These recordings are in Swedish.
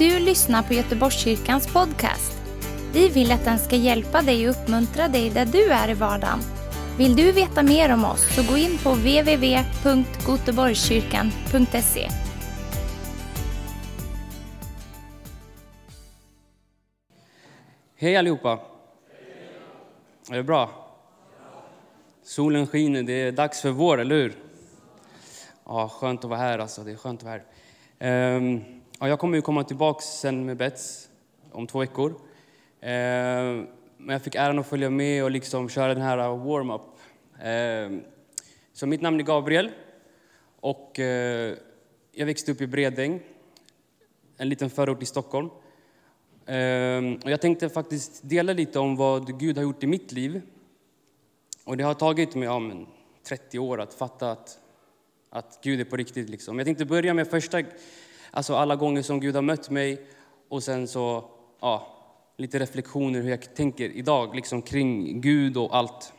du lyssnar på Göteborgskyrkans podcast. Vi vill att den ska hjälpa dig och uppmuntra dig där du är i vardagen. Vill du veta mer om oss så gå in på www.goteborgskyrkan.se. Hej allihopa! Är det bra? Solen skiner, det är dags för vår, eller hur? Ja, skönt att vara här alltså, det är skönt att vara här. Um, ja, jag kommer ju komma tillbaka sen med Bets om två veckor. Eh, men jag fick äran att följa med och liksom köra den här warm-up. Eh, så mitt namn är Gabriel och eh, jag växte upp i Bredäng, en liten förort i Stockholm. Eh, och jag tänkte faktiskt dela lite om vad Gud har gjort i mitt liv. Och det har tagit mig ja, men 30 år att fatta att, att Gud är på riktigt. Liksom. Jag tänkte börja med första, alltså alla gånger som Gud har mött mig och sen så ja, lite reflektioner hur jag tänker idag liksom, kring Gud och allt.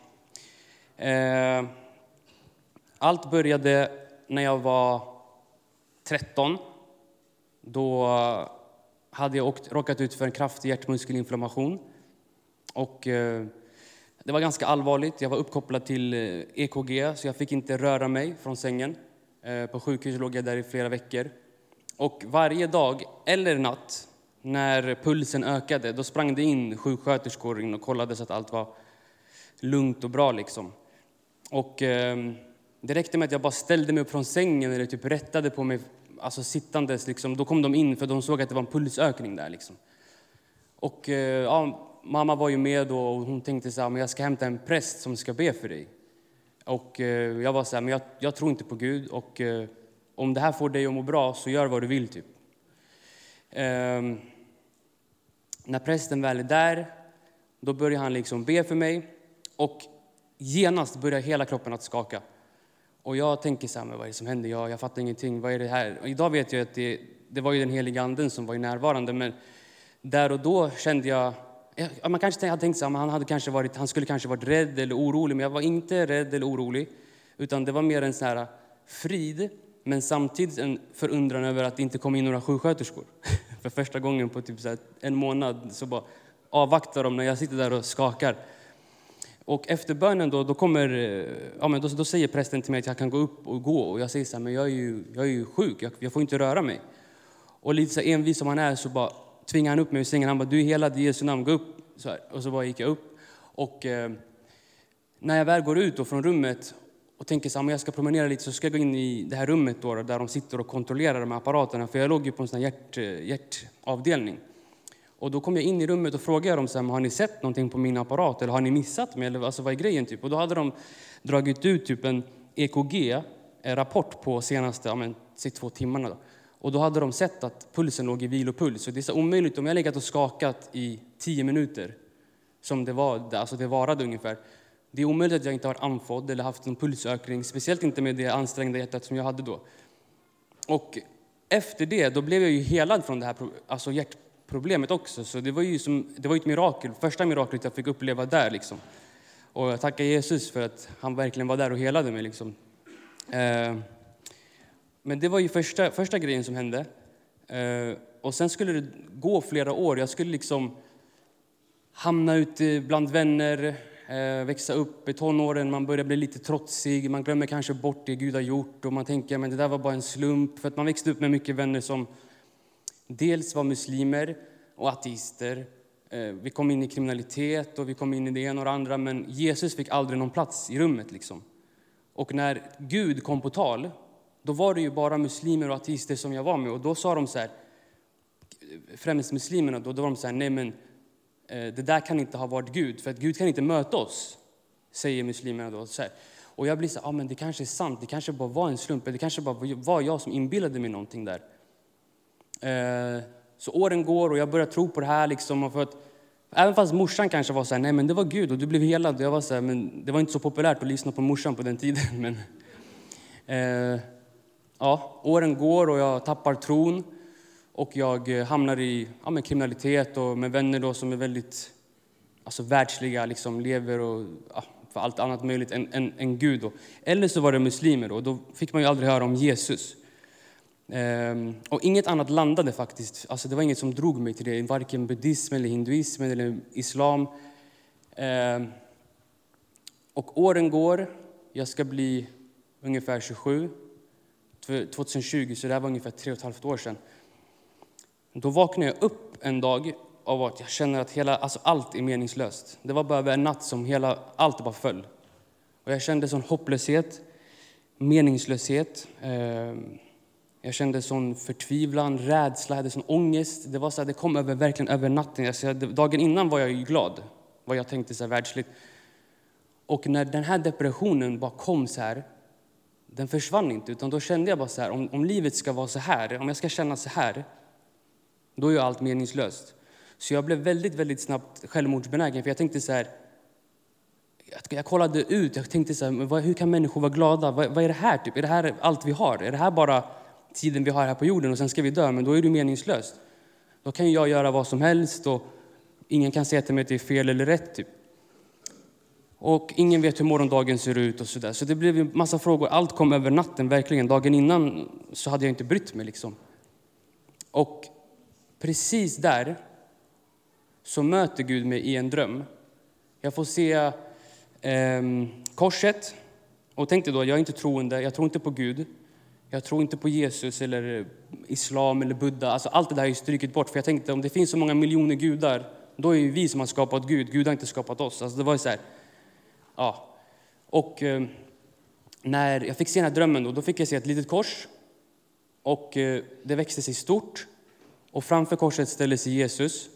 Eh, allt började när jag var 13. Då hade jag åkt, råkat ut för en kraftig hjärtmuskelinflammation. Och, eh, det var ganska allvarligt. Jag var uppkopplad till eh, EKG, så jag fick inte röra mig från sängen. Eh, på sjukhus låg jag där i flera veckor. Och varje dag, eller natt, när pulsen ökade, då sprang det in sjuksköterskor in och kollade så att allt var lugnt och bra. Liksom. Och, eh, det räckte med att jag bara ställde mig upp från sängen eller typ rättade på mig alltså sittandes, liksom, då kom de in för de såg att det var en pulsökning där. Liksom. Och eh, ja, mamma var ju med då och hon tänkte så här, men jag ska hämta en präst som ska be för dig. Och eh, jag var så här, men jag, jag, tror inte på Gud och eh, om det här får dig att må bra så gör vad du vill typ. Ehm, när prästen väl är där, då börjar han liksom be för mig och genast börjar hela kroppen att skaka. Och jag tänker så här, men vad är det som händer? Jag, jag fattar ingenting. Vad är det här? Och idag vet jag att det, det var ju den heliga anden som var närvarande, men där och då kände jag Ja, man kanske hade tänkt att han, hade kanske varit, han skulle kanske varit rädd eller orolig, men jag var inte rädd eller orolig. Utan det var mer en sån här frid, men samtidigt en förundran över att det inte kom in några sjuksköterskor. För första gången på typ så en månad så bara avvaktar de när jag sitter där och skakar. Och efter bönen då, då, kommer, eh, ja, men då, då, säger prästen till mig att jag kan gå upp och gå. Och jag säger så här, men jag är ju, jag är ju sjuk, jag, jag får inte röra mig. Och lite så envis som han är så bara tvingar han upp mig ur sängen. Han bara, du är helad i Jesu namn, gå upp. Så här. Och så bara gick jag upp. Och eh, när jag väl går ut då från rummet och tänker så här, men jag ska promenera lite så ska jag gå in i det här rummet då, där de sitter och kontrollerar de här apparaterna. För jag låg ju på en sån hjärt, eh, hjärtavdelning. Och då kom jag in i rummet och frågade dem så här, har ni sett någonting på min apparat eller har ni missat mig eller alltså, vad är grejen? Typ? Och då hade de dragit ut typ en EKG-rapport på senaste ja, men, två timmarna. Då. Och då hade de sett att pulsen låg i vilopuls. Och det är så omöjligt, om jag legat och skakat i tio minuter, som det var, alltså det varade ungefär, det är omöjligt att jag inte har andfådd eller haft en pulsökning, speciellt inte med det ansträngda hjärtat som jag hade då. Och efter det, då blev jag ju helad från det här alltså hjärtproblemet också. Så det var ju som, det var ett mirakel, första miraklet jag fick uppleva där. Liksom. Och jag tackar Jesus för att han verkligen var där och helade mig. Liksom. Eh, men det var ju första, första grejen som hände. Eh, och sen skulle det gå flera år. Jag skulle liksom hamna ute bland vänner, Eh, växa upp i tonåren, man börjar bli lite trotsig, man glömmer kanske bort det Gud har gjort och man tänker att det där var bara en slump. För att man växte upp med mycket vänner som dels var muslimer och ateister. Eh, vi kom in i kriminalitet och vi kom in i det ena och det andra, men Jesus fick aldrig någon plats i rummet. Liksom. Och när Gud kom på tal, då var det ju bara muslimer och ateister som jag var med. Och då sa de så här, främst muslimerna, då, då var de så här, nej men Eh, det där kan inte ha varit Gud, för att Gud kan inte möta oss, säger muslimerna då. Så här. Och jag blir så här, ah, men det kanske är sant, det kanske bara var en slump, det kanske bara var jag som inbillade mig någonting där. Eh, så åren går och jag börjar tro på det här. Liksom, för att, även fast morsan kanske var så här, nej men det var Gud och du blev helad. Jag var så här, men det var inte så populärt att lyssna på morsan på den tiden. Men, eh, ja, åren går och jag tappar tron. Och jag eh, hamnar i ja, kriminalitet och med vänner då som är väldigt alltså, världsliga, liksom, lever och ja, för allt annat möjligt än, än, än Gud. Då. Eller så var det muslimer och då fick man ju aldrig höra om Jesus. Ehm, och inget annat landade faktiskt. Alltså det var inget som drog mig till det, varken buddhism eller hinduism eller islam. Ehm, och åren går, jag ska bli ungefär 27, 2020, så det här var ungefär tre och ett halvt år sedan. Då vaknade jag upp en dag av att jag känner att hela, alltså allt är meningslöst. Det var bara över en natt som hela, allt bara föll. Och jag kände sån hopplöshet, meningslöshet. Eh, jag kände sån förtvivlan, rädsla, hade sån ångest. Det, var så här, det kom över, verkligen över natten. Alltså, dagen innan var jag ju glad, vad jag tänkte så här, världsligt. Och när den här depressionen bara kom så här, den försvann inte. Utan då kände jag bara så här, om, om livet ska vara så här, om jag ska känna så här, då är ju allt meningslöst. Så jag blev väldigt, väldigt snabbt självmordsbenägen. För jag tänkte så här, jag kollade ut, jag tänkte så här, hur kan människor vara glada? Vad, vad, är det här? Typ? Är det här allt vi har? Är det här bara tiden vi har här på jorden och sen ska vi dö? Men då är det meningslöst. Då kan jag göra vad som helst och ingen kan säga till mig att det är fel eller rätt. Typ. Och ingen vet hur morgondagen ser ut och så där. Så det blev en massa frågor. Allt kom över natten, verkligen. Dagen innan så hade jag inte brytt mig liksom. Och precis där så möter Gud mig i en dröm. Jag får se eh, korset och tänkte då, jag är inte troende, jag tror inte på Gud. Jag tror inte på Jesus eller islam eller Buddha. Alltså allt det där har jag bort. För jag tänkte om det finns så många miljoner gudar, då är det vi som har skapat Gud. Gud har inte skapat oss. Alltså det var så här, ja. Och eh, när jag fick se den här drömmen då, då fick jag se ett litet kors. Och eh, det växte sig stort. Och framför korset ställer sig Jesus.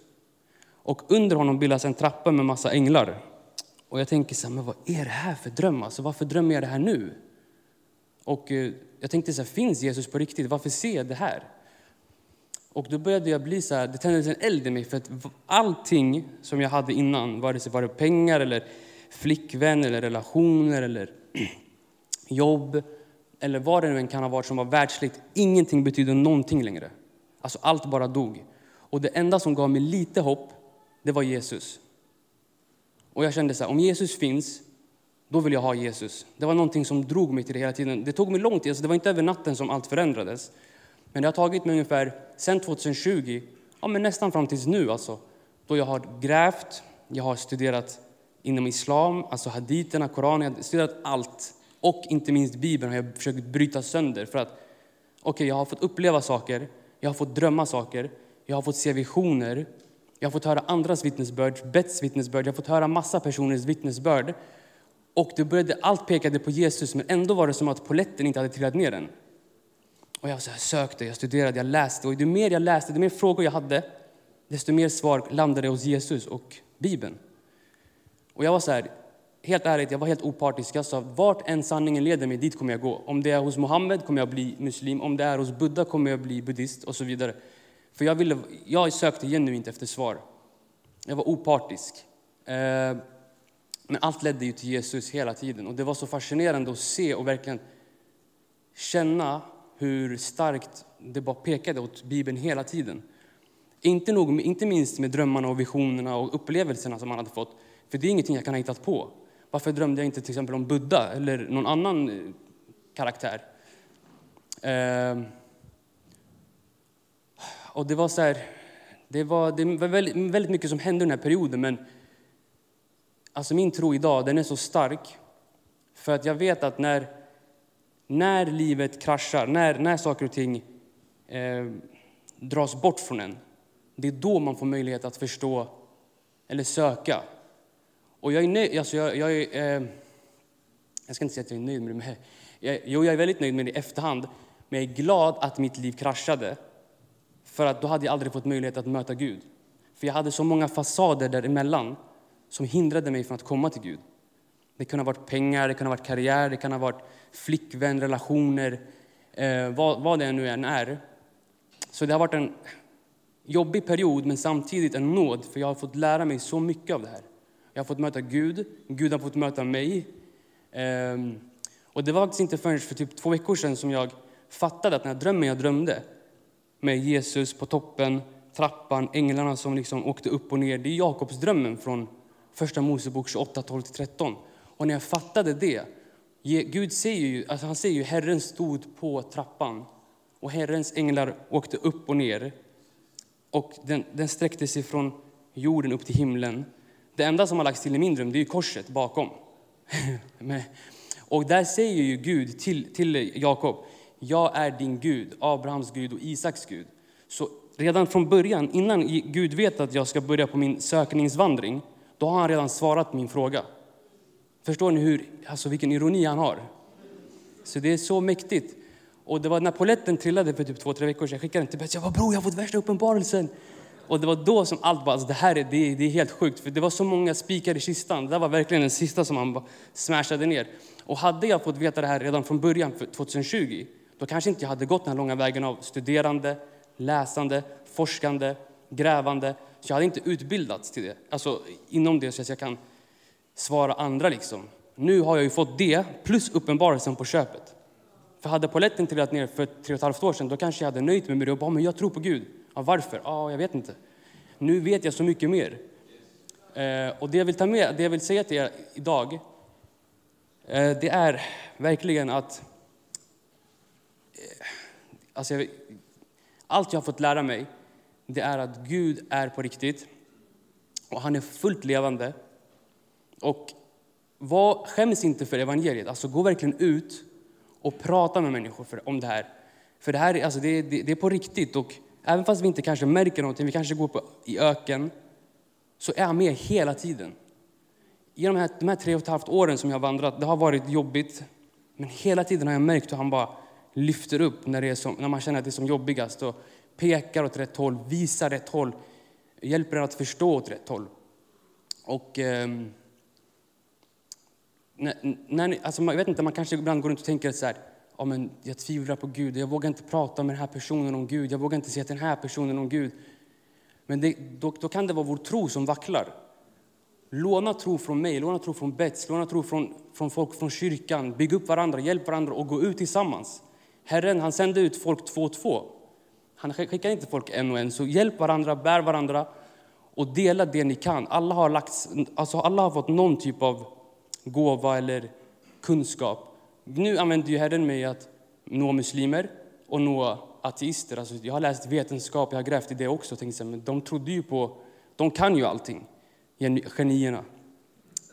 Och under honom bildas en trappa med massa änglar. Och jag tänker så här, men vad är det här för dröm? Alltså, varför drömmer jag det här nu? Och eh, jag tänkte så här, finns Jesus på riktigt? Varför ser jag det här? Och då började jag bli så här, det tändes en eld i mig för att allting som jag hade innan, vare sig var det pengar eller flickvän eller relationer eller jobb eller vad det nu än kan ha varit som var världsligt, ingenting betydde någonting längre. Alltså allt bara dog. Och det enda som gav mig lite hopp, det var Jesus. Och jag kände så här, om Jesus finns, då vill jag ha Jesus. Det var någonting som drog mig till det hela tiden. Det tog mig lång tid, alltså det var inte över natten som allt förändrades. Men det har tagit mig ungefär, sen 2020, ja men nästan fram tills nu alltså, då jag har grävt, jag har studerat inom islam, alltså haditerna, koranen, jag har studerat allt. Och inte minst Bibeln har jag försökt bryta sönder för att, okej, okay, jag har fått uppleva saker, jag har fått drömma saker, jag har fått se visioner, jag har fått höra andras vittnesbörd, Bets vittnesbörd, jag har fått höra massa personers vittnesbörd. Och det började, allt pekade på Jesus, men ändå var det som att poletten inte hade trillat ner den. Och jag, så jag sökte, jag studerade, jag läste. Och ju mer jag läste, ju mer frågor jag hade, desto mer svar landade hos Jesus och Bibeln. Och jag var så här, helt ärligt, jag var helt opartisk. Jag sa, vart än sanningen leder mig, dit kommer jag gå. Om det är hos Mohammed kommer jag bli muslim, om det är hos Buddha kommer jag bli buddhist och så vidare. För jag, ville, jag sökte genuint efter svar. Jag var opartisk. Eh, men allt ledde ju till Jesus hela tiden. Och det var så fascinerande att se och verkligen känna hur starkt det bara pekade åt Bibeln hela tiden. Inte, nog, inte minst med drömmarna och visionerna och upplevelserna som han hade fått. För det är ingenting jag kan ha hittat på. Varför drömde jag inte till exempel om Buddha eller någon annan eh, karaktär? Eh, och det var så här, det var, det var väldigt, väldigt mycket som hände den här perioden, men alltså min tro idag, den är så stark. För att jag vet att när, när livet kraschar, när, när saker och ting eh, dras bort från en, det är då man får möjlighet att förstå eller söka. Och jag är nöjd, alltså jag, jag, är, eh, jag ska inte säga att jag är nöjd med det, men jag, jo, jag är väldigt nöjd med det i efterhand. Men jag är glad att mitt liv kraschade. För att då hade jag aldrig fått möjlighet att möta Gud. För jag hade så många fasader däremellan som hindrade mig från att komma till Gud. Det kunde ha varit pengar, det kunde ha varit karriär, det kunde ha varit flickvän, relationer, eh, vad, vad det nu än är. Så det har varit en jobbig period, men samtidigt en nåd, för jag har fått lära mig så mycket av det här. Jag har fått möta Gud, Gud har fått möta mig. Ehm, och det var faktiskt inte förrän för typ två veckor sedan som jag fattade att den här drömmen jag drömde, med Jesus på toppen, trappan, änglarna som liksom åkte upp och ner. Det är Jakobs drömmen från Första Mosebok 28, 12-13. Och när jag fattade det, Gud säger ju, alltså han säger ju Herren stod på trappan och Herrens änglar åkte upp och ner. Och den, den sträckte sig från jorden upp till himlen. Det enda som har lagts till i min dröm det är korset bakom. och där säger ju Gud till, till Jakob, jag är din Gud, Abrahams Gud och Isaks Gud. Så redan från början, innan Gud vet att jag ska börja på min sökningsvandring, då har han redan svarat min fråga. Förstår ni hur, alltså vilken ironi han har? Så det är så mäktigt. Och det var när poletten trillade för typ två, tre veckor sedan, jag skickade den till Betsy. Jag bara, bror, jag har fått värsta uppenbarelsen. Och det var då som allt bara, alltså det här är, det, är, det är helt sjukt. För det var så många spikar i kistan. Det var verkligen den sista som han bara smashade ner. Och hade jag fått veta det här redan från början, för 2020, då kanske inte jag hade gått den här långa vägen av studerande, läsande, forskande, grävande. Så jag hade inte utbildats till det, alltså inom det så att jag kan svara andra liksom. Nu har jag ju fått det, plus uppenbarelsen på köpet. För hade poletten trillat ner för tre och ett halvt år sedan, då kanske jag hade nöjt mig med det och bara, men jag tror på Gud. Ja, varför? Ja, jag vet inte. Nu vet jag så mycket mer. Eh, och det jag vill ta med, det jag vill säga till er idag, eh, det är verkligen att eh, alltså jag, allt jag har fått lära mig, det är att Gud är på riktigt och han är fullt levande. Och var, skäms inte för evangeliet, alltså gå verkligen ut och prata med människor för, om det här. För det här alltså det, det, det, är på riktigt. Och även fast vi inte kanske märker någonting, vi kanske går på, i öken, så är han med hela tiden. Genom de här, de här tre och ett halvt åren som jag har vandrat, det har varit jobbigt. Men hela tiden har jag märkt hur han bara lyfter upp när, det är som, när man känner att det är som jobbigast. Och pekar åt rätt håll, visar rätt håll, hjälper en att förstå åt rätt håll. Och... Eh, när, när, alltså man, vet inte, man kanske ibland går runt och tänker så här, ja, men jag tvivlar på Gud, jag vågar inte prata med den här personen om Gud, jag vågar inte säga till den här personen om Gud. Men det, då, då, kan det vara vår tro som vacklar. Låna tro från mig, låna tro från Bets, låna tro från, från folk från kyrkan. Bygg upp varandra, hjälp varandra och gå ut tillsammans. Herren han sände ut folk två och två. Han skickar inte folk en och en. Så hjälp varandra, bär varandra och dela det ni kan. Alla har, lagts, alltså alla har fått någon typ av gåva eller kunskap. Nu använder ju Herren mig att nå muslimer och nå ateister. Alltså, jag har läst vetenskap, jag har grävt i det också. Tänkte, men de trodde ju på, de kan ju allting, genierna.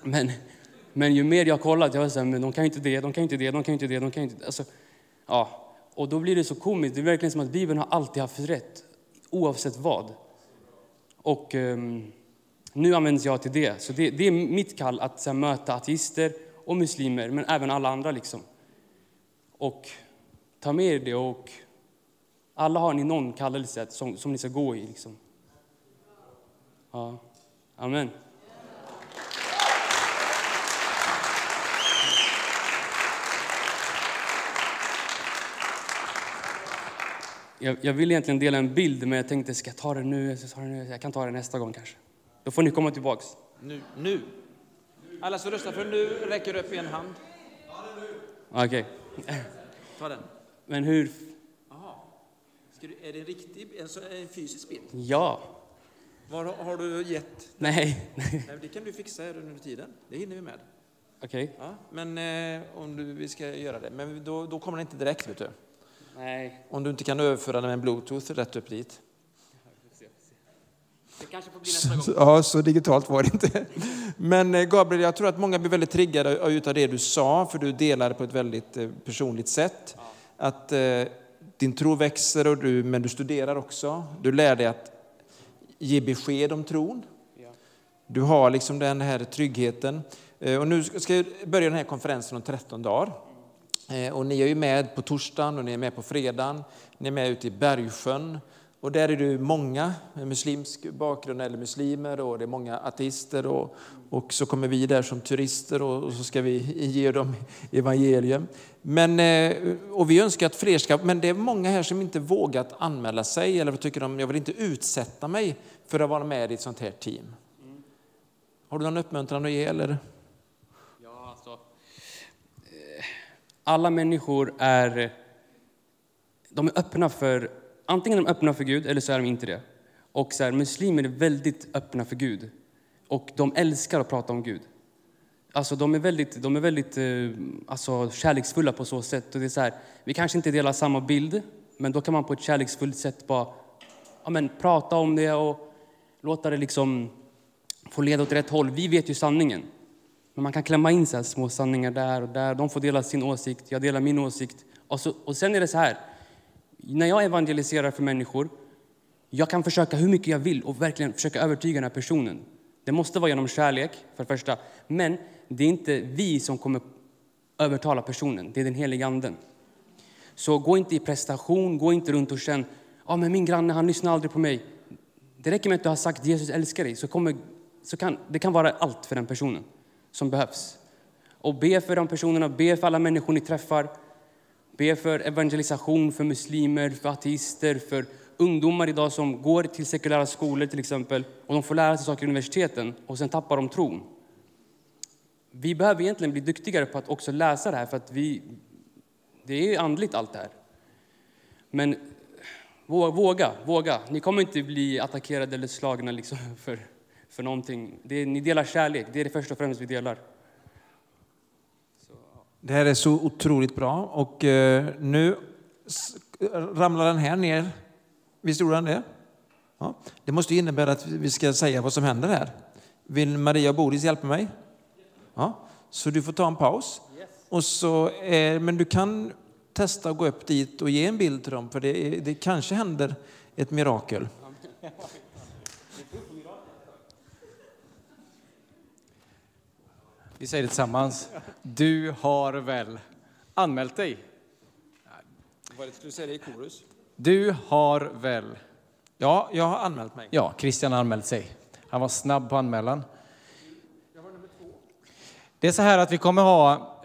Men, men ju mer jag kollat, jag var så här, men de kan ju inte det, de kan ju inte det, de kan ju inte det, de kan inte det. Alltså, ja. Och då blir det så komiskt, det är verkligen som att Bibeln har alltid haft rätt, oavsett vad. Och um, nu används jag till det. Så det, det är mitt kall att här, möta ateister och muslimer, men även alla andra. Liksom. Och ta med er det. Och alla har ni någon kallelse som, som ni ska gå i. Liksom. Ja. Amen. Jag, jag vill egentligen dela en bild, men jag tänkte, ska jag ta den nu? Jag kan ta den nästa gång kanske. Då får ni komma tillbaks. Nu. nu. Alla som röstar för nu räcker upp en hand. Okej. Okay. Ta den. Men hur... Aha. Du, är det en riktig, en, en fysisk bild? Ja. Var har du gett? Nej. Nej. Det kan du fixa under tiden. Det hinner vi med. Okej. Okay. Ja, men eh, om du, vi ska göra det. Men då, då kommer den inte direkt, vet du. Nej. Om du inte kan överföra den med en bluetooth rätt upp dit. Det kanske får bli nästa gång. Ja, så digitalt var det inte. Men eh, Gabriel, jag tror att många blir väldigt triggade av det du sa, för du delade på ett väldigt eh, personligt sätt. Ja. Att eh, din tro växer, och du, men du studerar också. Du lär dig att ge besked om tron. Ja. Du har liksom den här tryggheten. Och nu ska jag börja den här konferensen om 13 dagar. Och ni är ju med på torsdagen och ni är med på fredagen. Ni är med ute i Bergsjön och där är det många med muslimsk bakgrund eller muslimer och det är många ateister och, och så kommer vi där som turister och, och så ska vi ge dem evangelium. Men, eh, och vi önskar att fler ska, men det är många här som inte vågat anmäla sig eller tycker de, jag vill inte utsätta mig för att vara med i ett sånt här team. Har du någon uppmuntran att ge eller? Ja, alltså. Eh, alla människor är, de är öppna för antingen är de öppna för Gud eller så är de inte det. Och så här, muslimer är väldigt öppna för Gud. Och de älskar att prata om Gud. Alltså de är väldigt, de är väldigt eh, alltså, kärleksfulla på så sätt. Och det är så här, vi kanske inte delar samma bild, Men då kan man på ett kärleksfullt sätt bara ja, men, prata om det och låta det liksom få leda åt rätt håll. Vi vet ju sanningen. Men man kan klämma in så små sanningar där och där. De får dela sin åsikt, jag delar min åsikt. Och, så, och sen är det så här, när jag evangeliserar för människor, jag kan försöka hur mycket jag vill och verkligen försöka övertyga den här personen. Det måste vara genom kärlek, för det första. Men det är inte vi som kommer övertala personen, det är den heliga anden. Så gå inte i prestation, gå inte runt och känn, ja men min granne han lyssnar aldrig på mig. Det räcker med att du har sagt Jesus älskar dig, så, kommer, så kan det kan vara allt för den personen som behövs. Och be för de personerna, be för alla människor ni träffar. Be för evangelisation för muslimer, för ateister, för ungdomar idag som går till sekulära skolor till exempel och de får lära sig saker i universiteten och sen tappar de tron. Vi behöver egentligen bli duktigare på att också läsa det här för att vi, det är andligt allt det här. Men våga, våga. Ni kommer inte bli attackerade eller slagna liksom för, för någonting. Det, ni delar kärlek, det är det första och främst vi delar. Det här är så otroligt bra och eh, nu ramlar den här ner. Visst gjorde den det? Ja. Det måste innebära att vi ska säga vad som händer här. Vill Maria och Boris hjälpa mig? Ja. Så du får ta en paus. Och så, eh, men du kan testa att gå upp dit och ge en bild till dem, för det, det kanske händer ett mirakel. Vi säger det tillsammans. Du har väl anmält dig? Vad skulle du säga det i korus? Du har väl? Ja, jag har anmält mig. Ja, Christian har anmält sig. Han var snabb på anmälan. Det är så här att vi kommer ha,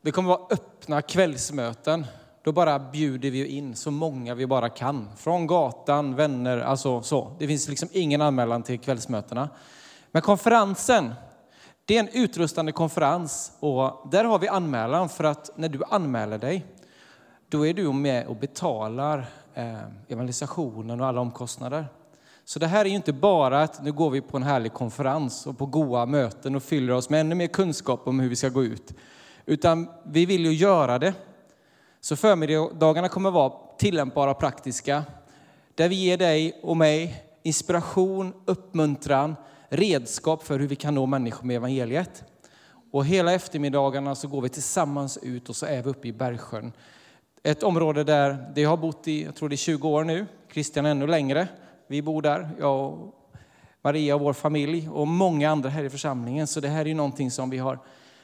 vi kommer ha öppna kvällsmöten. Då bara bjuder vi in så många vi bara kan. Från gatan, vänner, alltså så. Det finns liksom ingen anmälan till kvällsmötena. Men konferensen, det är en utrustande konferens och där har vi anmälan för att när du anmäler dig, då är du med och betalar eh, evangelisationen och alla omkostnader. Så det här är ju inte bara att nu går vi på en härlig konferens och på goa möten och fyller oss med ännu mer kunskap om hur vi ska gå ut. Utan vi vill ju göra det. Så förmiddagarna kommer vara tillämpbara och praktiska. Där vi ger dig och mig inspiration, uppmuntran, redskap för hur vi kan nå människor med evangeliet. Och hela eftermiddagarna så går vi tillsammans ut och så är vi uppe i Bergsjön. Ett område där det har bott i, jag tror det är 20 år nu, Christian ännu längre. Vi bor där, jag och Maria och vår familj och många andra här i församlingen. Så det här är ju någonting som vi har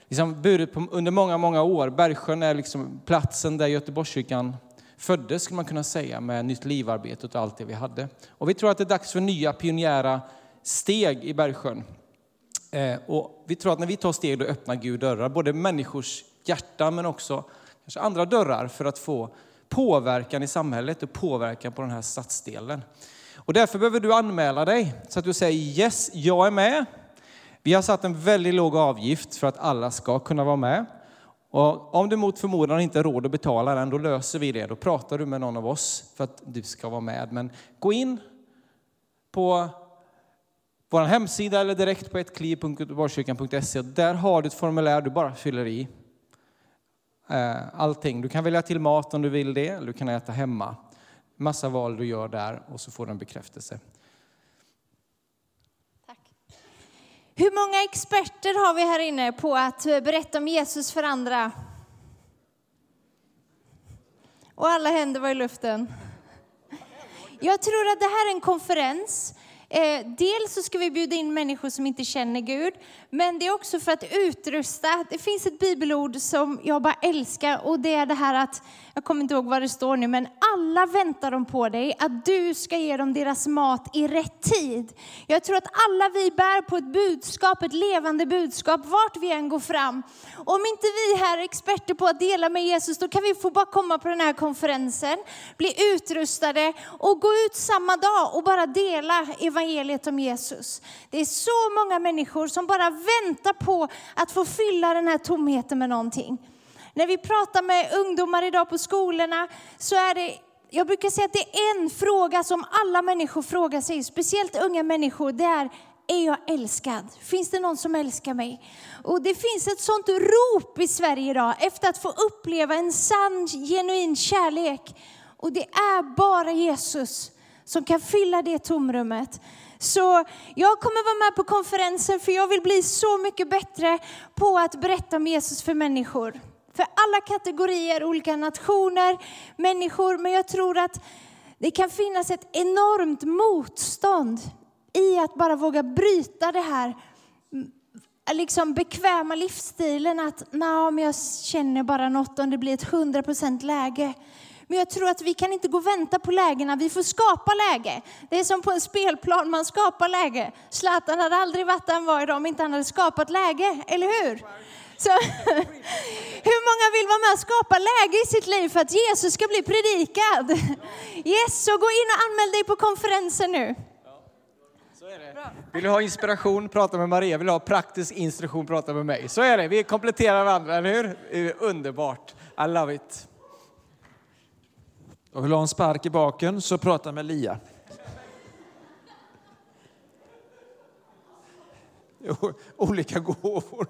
liksom burit på under många, många år. Bergsjön är liksom platsen där Göteborgskyrkan föddes, skulle man kunna säga, med nytt livarbete och allt det vi hade. Och vi tror att det är dags för nya pionjära steg i Bergsjön. Eh, och vi tror att när vi tar steg då öppnar Gud dörrar, både människors hjärtan men också kanske andra dörrar för att få påverkan i samhället och påverkan på den här stadsdelen. Och därför behöver du anmäla dig så att du säger yes, jag är med. Vi har satt en väldigt låg avgift för att alla ska kunna vara med. Och om du mot förmodan inte har råd att betala den, då löser vi det. Då pratar du med någon av oss för att du ska vara med. Men gå in på vår hemsida eller direkt på ettkliv.göteborgskyrkan.se. Där har du ett formulär du bara fyller i. Eh, allting. Du kan välja till mat om du vill det, eller du kan äta hemma. Massa val du gör där och så får du en bekräftelse. Tack. Hur många experter har vi här inne på att berätta om Jesus för andra? Och alla händer var i luften. Jag tror att det här är en konferens Eh, dels så ska vi bjuda in människor som inte känner Gud, men det är också för att utrusta. Det finns ett bibelord som jag bara älskar och det är det här att, jag kommer inte ihåg vad det står nu, men alla väntar de på dig, att du ska ge dem deras mat i rätt tid. Jag tror att alla vi bär på ett budskap, ett levande budskap, vart vi än går fram. Om inte vi här är experter på att dela med Jesus, då kan vi få bara komma på den här konferensen, bli utrustade och gå ut samma dag och bara dela evangeliet om Jesus. Det är så många människor som bara väntar på att få fylla den här tomheten med någonting. När vi pratar med ungdomar idag på skolorna så är det jag brukar säga att det är en fråga som alla människor frågar sig, speciellt unga människor. Det är, är jag älskad? Finns det någon som älskar mig? Och det finns ett sånt rop i Sverige idag efter att få uppleva en sann, genuin kärlek. Och det är bara Jesus som kan fylla det tomrummet. Så jag kommer vara med på konferensen för jag vill bli så mycket bättre på att berätta om Jesus för människor. För alla kategorier, olika nationer, människor. Men jag tror att det kan finnas ett enormt motstånd i att bara våga bryta det här liksom bekväma livsstilen att nej, men jag känner bara något om det blir ett 100% läge. Men jag tror att vi kan inte gå och vänta på lägena, vi får skapa läge. Det är som på en spelplan, man skapar läge. Zlatan hade aldrig varit där han var idag om inte han hade skapat läge, eller hur? Så, hur många vill vara med och skapa läge i sitt liv för att Jesus ska bli predikad? Yes, så gå in och anmäl dig på konferensen nu. Vill du ha inspiration, prata med Maria. Vill du ha praktisk instruktion, prata med mig. Så är det, vi kompletterar varandra, eller hur? Underbart. I love it. Och vill du ha en spark i baken så prata med Lia. Olika gåvor.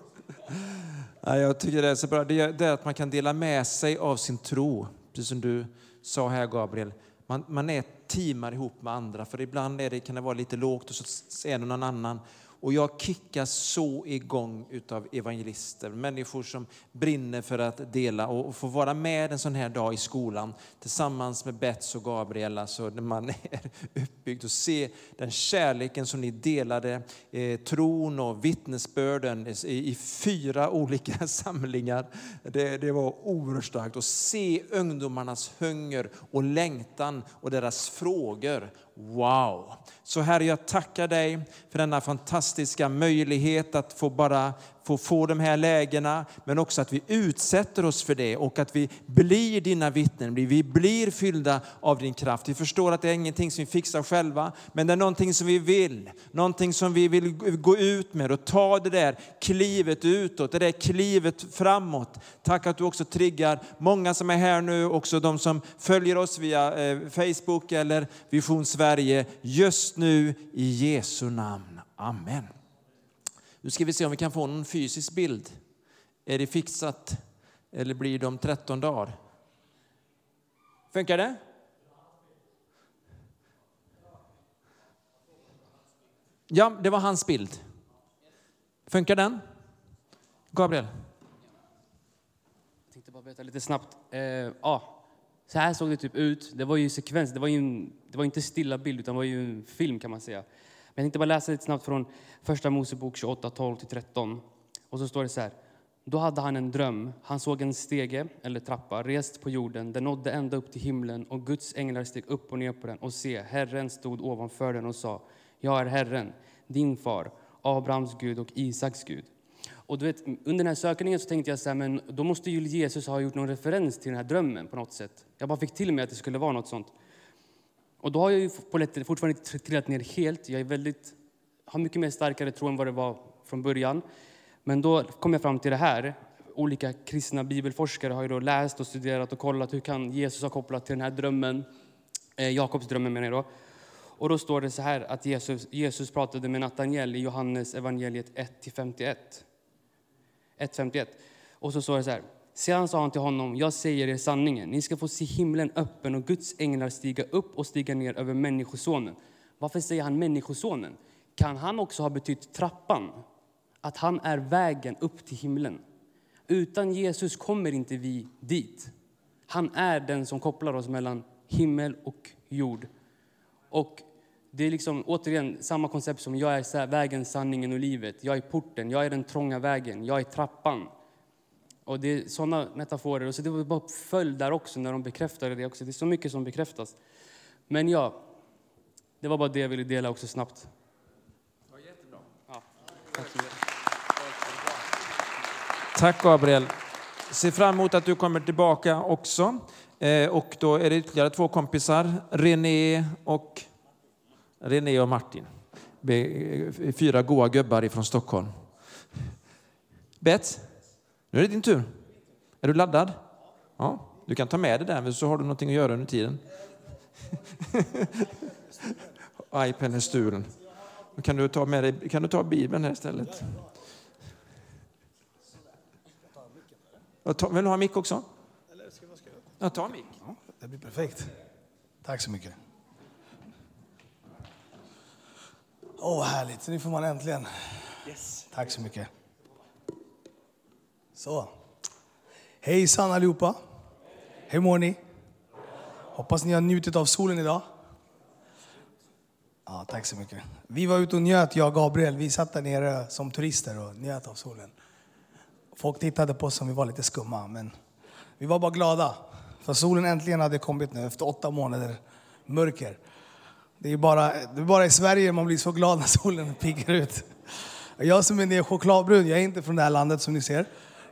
Jag tycker det är så bra. Det är att man kan dela med sig av sin tro. Precis som du sa här Gabriel. Man, man är teamar ihop med andra. För ibland är det, kan det vara lite lågt och så är det någon annan och jag kickas så igång utav evangelister, människor som brinner för att dela och få vara med en sån här dag i skolan tillsammans med Bets och Gabriel, så när man är uppbyggd och se den kärleken som ni delade, eh, tron och vittnesbörden i, i fyra olika samlingar. Det, det var oerhört starkt att se ungdomarnas hunger och längtan och deras frågor Wow! Så Herre, jag tackar dig för denna fantastiska möjlighet att få bara få få de här lägena, men också att vi utsätter oss för det och att vi blir dina vittnen. Vi blir fyllda av din kraft. Vi förstår att det är ingenting som vi fixar själva, men det är någonting som vi vill. Någonting som vi vill gå ut med och ta det där klivet utåt, det där klivet framåt. Tack att du också triggar många som är här nu, också de som följer oss via eh, Facebook eller Vision Sverige, just nu i Jesu namn. Amen. Nu ska vi se om vi kan få någon fysisk bild. Är det fixat eller blir det om 13 dagar? Funkar det? Ja, det var hans bild. Funkar den? Gabriel? Jag tänkte bara berätta lite snabbt. Eh, ja, så här såg det typ ut. Det var ju sekvens. Det var ju en, det var inte stilla bild, utan det var ju en film kan man säga. Jag tänkte bara läsa lite snabbt från Första Mosebok 28, 12-13. Och så står det så här. Då hade han en dröm. Han såg en stege, eller trappa, rest på jorden. Den nådde ända upp till himlen och Guds änglar steg upp och ner på den. Och se, Herren stod ovanför den och sa, jag är Herren, din far, Abrahams Gud och Isaks Gud. Och du vet, under den här sökningen så tänkte jag så här, men då måste ju Jesus ha gjort någon referens till den här drömmen på något sätt. Jag bara fick till mig att det skulle vara något sånt. Och då har jag ju fortfarande inte trillat ner helt. Jag är väldigt, har mycket mer starkare tro än vad det var från början. Men då kom jag fram till det här. Olika kristna bibelforskare har ju då läst och studerat och kollat hur kan Jesus ha kopplat till den här drömmen, eh, Jakobs drömmen menar jag då. Och då står det så här att Jesus, Jesus pratade med Natanael i Johannes evangeliet 1-51. 1.51. Och så står det så här. Sedan sa han till honom, jag säger er sanningen, ni ska få se himlen öppen och Guds änglar stiga upp och stiga ner över Människosonen. Varför säger han Människosonen? Kan han också ha betytt trappan? Att han är vägen upp till himlen. Utan Jesus kommer inte vi dit. Han är den som kopplar oss mellan himmel och jord. Och det är liksom återigen samma koncept som jag är vägen, sanningen och livet. Jag är porten, jag är den trånga vägen, jag är trappan. Och det är sådana metaforer. Och så det var bara följd där också när de bekräftade det också. Det är så mycket som bekräftas. Men ja, det var bara det jag ville dela också snabbt. Var jättebra. Ja, tack så mycket. Tack Gabriel. Ser fram emot att du kommer tillbaka också. Eh, och då är det ytterligare två kompisar, René och, René och Martin. Fyra goa gubbar ifrån Stockholm. Bets? Nu är det din tur. Är du laddad? Ja, du kan ta med det där, så har du någonting att göra under tiden. iPaden är stulen. Kan du ta med dig, kan du ta Bibeln här istället? Vill du ha mick också? Ja, ta mick. Det blir perfekt. Tack så mycket. Åh, vad härligt. Nu får man äntligen. Tack så mycket. Så. Hejsan allihopa. Hur mår ni? Hoppas ni har njutit av solen idag. Ja, tack så mycket. Vi var ute och njöt, jag och Gabriel. Vi satt där nere som turister och njöt av solen. Folk tittade på oss som vi var lite skumma, men vi var bara glada. För solen äntligen hade kommit nu efter åtta månader mörker. Det är bara, det är bara i Sverige man blir så glad när solen piggar ut. Jag som är chokladbrun, jag är inte från det här landet som ni ser.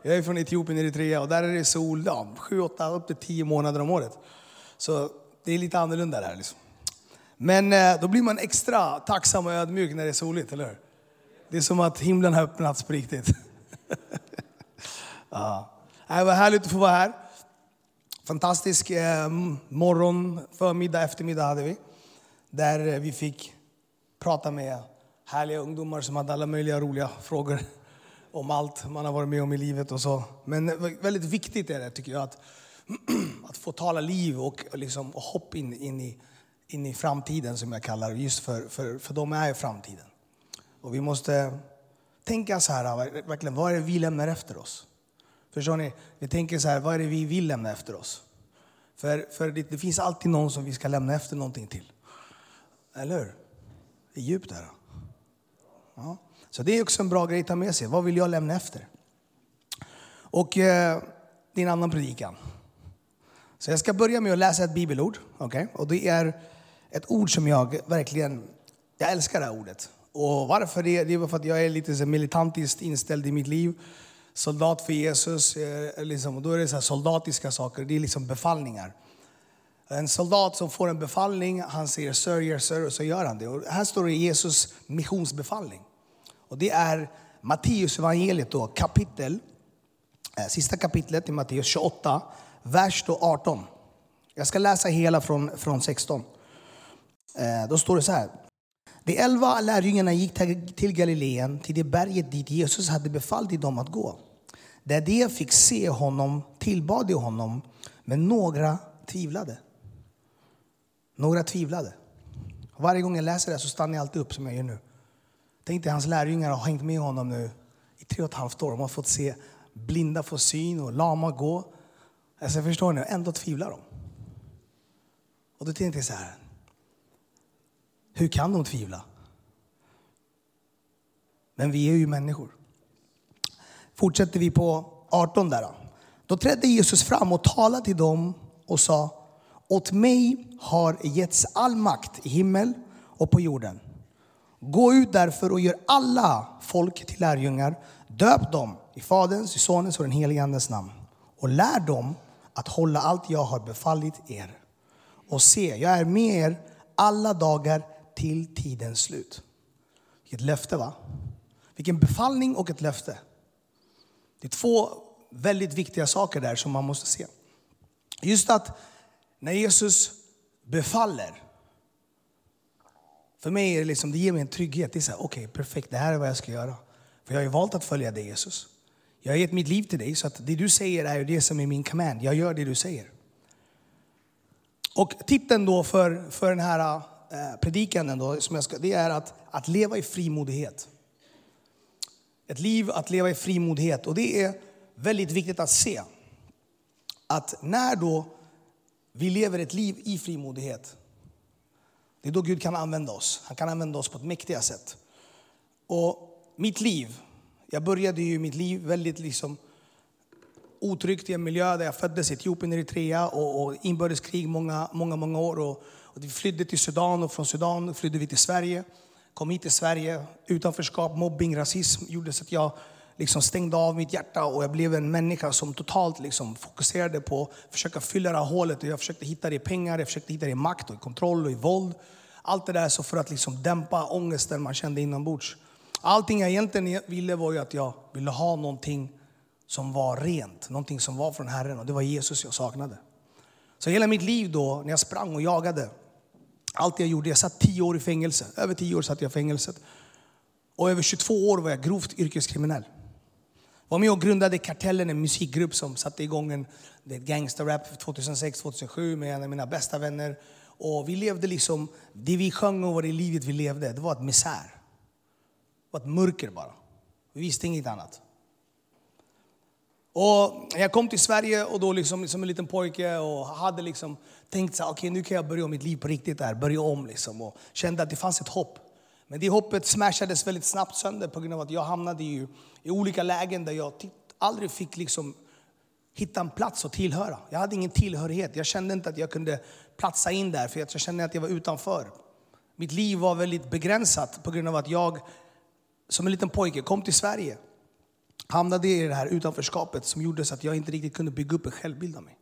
Jag är från Etiopien, Eritrea och där är det sol ja, 7, 8, upp till 10 månader om året. Så det är lite annorlunda där. Liksom. Men eh, då blir man extra tacksam och ödmjuk när det är soligt, eller hur? Det är som att himlen har öppnats på riktigt. ja. Äh, det var härligt att få vara här. Fantastisk eh, morgon, förmiddag, eftermiddag hade vi. Där eh, vi fick prata med härliga ungdomar som hade alla möjliga roliga frågor om allt man har varit med om i livet och så. Men väldigt viktigt är det tycker jag att, att få tala liv och, liksom, och hopp in, in, i, in i framtiden som jag kallar det. Just för, för, för de är framtiden. Och vi måste tänka så här, verkligen, vad är det vi lämnar efter oss? Förstår ni? Vi tänker så här, vad är det vi vill lämna efter oss? För, för det, det finns alltid någon som vi ska lämna efter någonting till. Eller hur? Det är djupt där. Ja. Så det är också en bra grej att ta med sig. Vad vill jag lämna efter? Och eh, det är en annan predikan. Så jag ska börja med att läsa ett bibelord. Okay? Och det är ett ord som jag verkligen, jag älskar det här ordet. Och varför det? Det är för att jag är lite militantiskt inställd i mitt liv. Soldat för Jesus, eh, liksom, och då är det så soldatiska saker, det är liksom befallningar. En soldat som får en befallning, han säger sir, yes sir, och så gör han det. Och här står det Jesus missionsbefallning. Och det är Matteus evangeliet då, kapitel, eh, sista kapitlet i Matteus 28, vers 18. Jag ska läsa hela från, från 16. Eh, då står det så här. De elva lärjungarna gick till Galileen, till det berget dit Jesus hade befallt dem att gå. Där de fick se honom tillbad de honom, men några tvivlade. Några tvivlade. Varje gång jag läser det så stannar jag alltid upp som jag gör nu. Tänk dig hans lärjungar har hängt med honom nu i tre och ett halvt år. De har fått se blinda få syn och lama gå. Alltså förstår ni? Ändå tvivlar de. Och då tänkte jag så här. Hur kan de tvivla? Men vi är ju människor. Fortsätter vi på 18 där. Då trädde Jesus fram och talade till dem och sa åt mig har getts all makt i himmel och på jorden. Gå ut därför och gör alla folk till lärjungar. Döp dem i Faderns, i Sonens och den helige Andes namn. Och lär dem att hålla allt jag har befallit er. Och se, jag är med er alla dagar till tidens slut. Vilket löfte va? Vilken befallning och ett löfte. Det är två väldigt viktiga saker där som man måste se. Just att när Jesus befaller, för mig är det liksom, det ger mig en trygghet. Det är så här, okej, okay, perfekt, det här är vad jag ska göra. För jag har ju valt att följa dig Jesus. Jag har gett mitt liv till dig, så att det du säger är det som är min command. Jag gör det du säger. Och titeln då för, för den här eh, predikan då, som jag ska, det är att, att leva i frimodighet. Ett liv att leva i frimodighet. Och det är väldigt viktigt att se att när då vi lever ett liv i frimodighet, det är då Gud kan använda oss. Han kan använda oss på ett mäktiga sätt. Och mitt liv, jag började ju mitt liv väldigt liksom otryggt i en miljö där jag föddes i Etiopien, Eritrea och, och inbördeskrig många, många, många år. Och, och vi flydde till Sudan och från Sudan flydde vi till Sverige. Kom hit till Sverige. Utanförskap, mobbing, rasism gjorde så att jag liksom stängde av mitt hjärta och jag blev en människa som totalt liksom fokuserade på att försöka fylla det här hålet. Och jag försökte hitta det i pengar, jag försökte hitta det i makt och i kontroll och i våld. Allt det där så för att liksom dämpa ångesten man kände inombords. Allting jag egentligen ville var ju att jag ville ha någonting som var rent, någonting som var från Herren och det var Jesus jag saknade. Så hela mitt liv då, när jag sprang och jagade, allt jag gjorde, jag satt tio år i fängelse. Över tio år satt jag i fängelset. Och över 22 år var jag grovt yrkeskriminell. Var med och grundade Kartellen, en musikgrupp som satte igång en gangsterrap 2006-2007 med en av mina bästa vänner. Och vi levde liksom, det vi sjöng och det livet vi levde, det var ett misär. Det var ett mörker bara. Vi visste inget annat. Och jag kom till Sverige och då liksom, som en liten pojke och hade liksom tänkt så okay, nu kan jag börja om mitt liv på riktigt där, börja om liksom. Och kände att det fanns ett hopp. Men det hoppet smashades väldigt snabbt sönder på grund av att jag hamnade i, i olika lägen där jag aldrig fick liksom hitta en plats att tillhöra. Jag hade ingen tillhörighet. Jag kände inte att jag kunde platsa in där för jag kände att jag var utanför. Mitt liv var väldigt begränsat på grund av att jag som en liten pojke kom till Sverige. Hamnade i det här utanförskapet som gjorde så att jag inte riktigt kunde bygga upp en självbild av mig.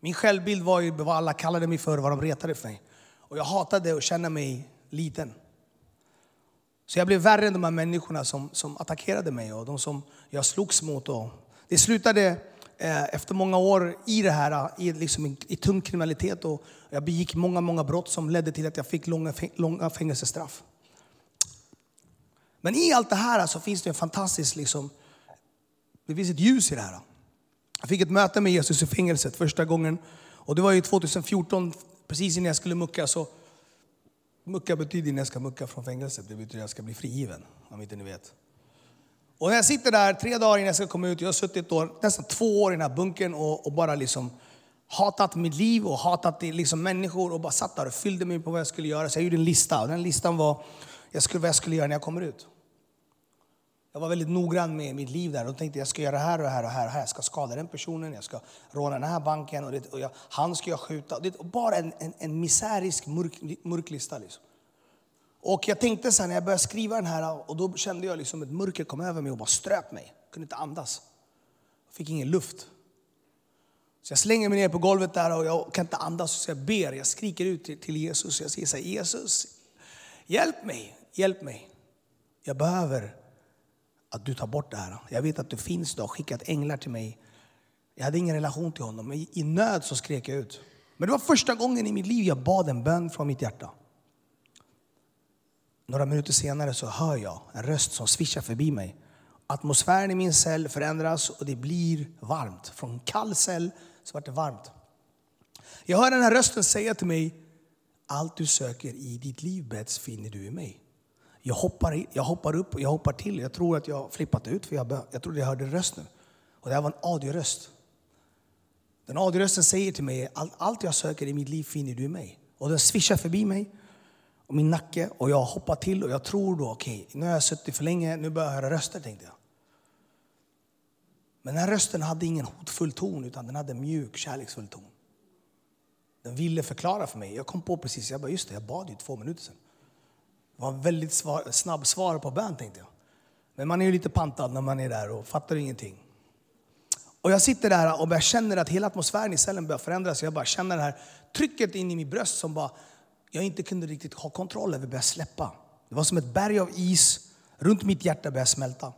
Min självbild var ju vad alla kallade mig för, vad de retade för mig. Och jag hatade att känna mig liten. Så jag blev värre än de här människorna som, som attackerade mig och de som jag slogs mot. Och det slutade Eh, efter många år i det här, eh, i, liksom, i tung kriminalitet. Och jag begick många, många brott som ledde till att jag fick långa, långa fängelsestraff. Men i allt det här eh, så finns det en fantastisk, liksom, det finns ett ljus i det här. Jag fick ett möte med Jesus i fängelset första gången. Och det var ju 2014, precis innan jag skulle mucka. Så mucka betyder när jag ska mucka från fängelset. Det betyder att jag ska bli frigiven, om inte ni vet. Och när jag sitter där tre dagar innan jag ska komma ut, jag har suttit då, nästan två år i den här bunkern och, och, bara liksom hatat mitt liv och hatat liksom människor och bara satt där och fyllde mig på vad jag skulle göra. Så jag gjorde en lista och den listan var jag skulle, vad jag skulle göra när jag kommer ut. Jag var väldigt noggrann med mitt liv där och tänkte jag ska göra det här och det här och det här. Jag ska skada den personen, jag ska råna den här banken och, det, och jag, han ska jag skjuta. Det, bara en, en, en misärisk mörk, mörk lista. Liksom. Och jag tänkte så här, när jag började skriva den här och då kände jag liksom ett mörker kom över mig och bara ströp mig. Jag kunde inte andas. Jag fick ingen luft. Så jag slänger mig ner på golvet där och jag kan inte andas. Så jag ber, jag skriker ut till, till Jesus. Jag säger så här, Jesus, hjälp mig, hjälp mig. Jag behöver att du tar bort det här. Jag vet att du finns, du har skickat änglar till mig. Jag hade ingen relation till honom, men i nöd så skrek jag ut. Men det var första gången i mitt liv jag bad en bön från mitt hjärta. Några minuter senare så hör jag en röst som svischar förbi mig. Atmosfären i min cell förändras och det blir varmt. Från kall cell så vart det varmt. Jag hör den här rösten säga till mig, allt du söker i ditt liv Bets finner du i mig. Jag hoppar, jag hoppar upp och jag hoppar till. Jag tror att jag flippat ut för jag, jag trodde jag hörde rösten. Och det här var en audioröst. Den audiorösten säger till mig, allt, allt jag söker i mitt liv finner du i mig. Och den svischar förbi mig och min nacke och jag hoppar till och jag tror då, okej, okay, nu har jag suttit för länge, nu börjar jag höra röster tänkte jag. Men den här rösten hade ingen hotfull ton utan den hade en mjuk, kärleksfull ton. Den ville förklara för mig. Jag kom på precis, jag bara, just det, jag bad ju två minuter sedan. Det var en väldigt svar, snabb svar på bön tänkte jag. Men man är ju lite pantad när man är där och fattar ingenting. Och jag sitter där och jag känner att hela atmosfären i cellen börjar förändras. Jag bara känner det här trycket in i mitt bröst som bara, jag inte kunde riktigt ha kontroll över började släppa. Det var som ett berg av is runt mitt hjärta började smälta.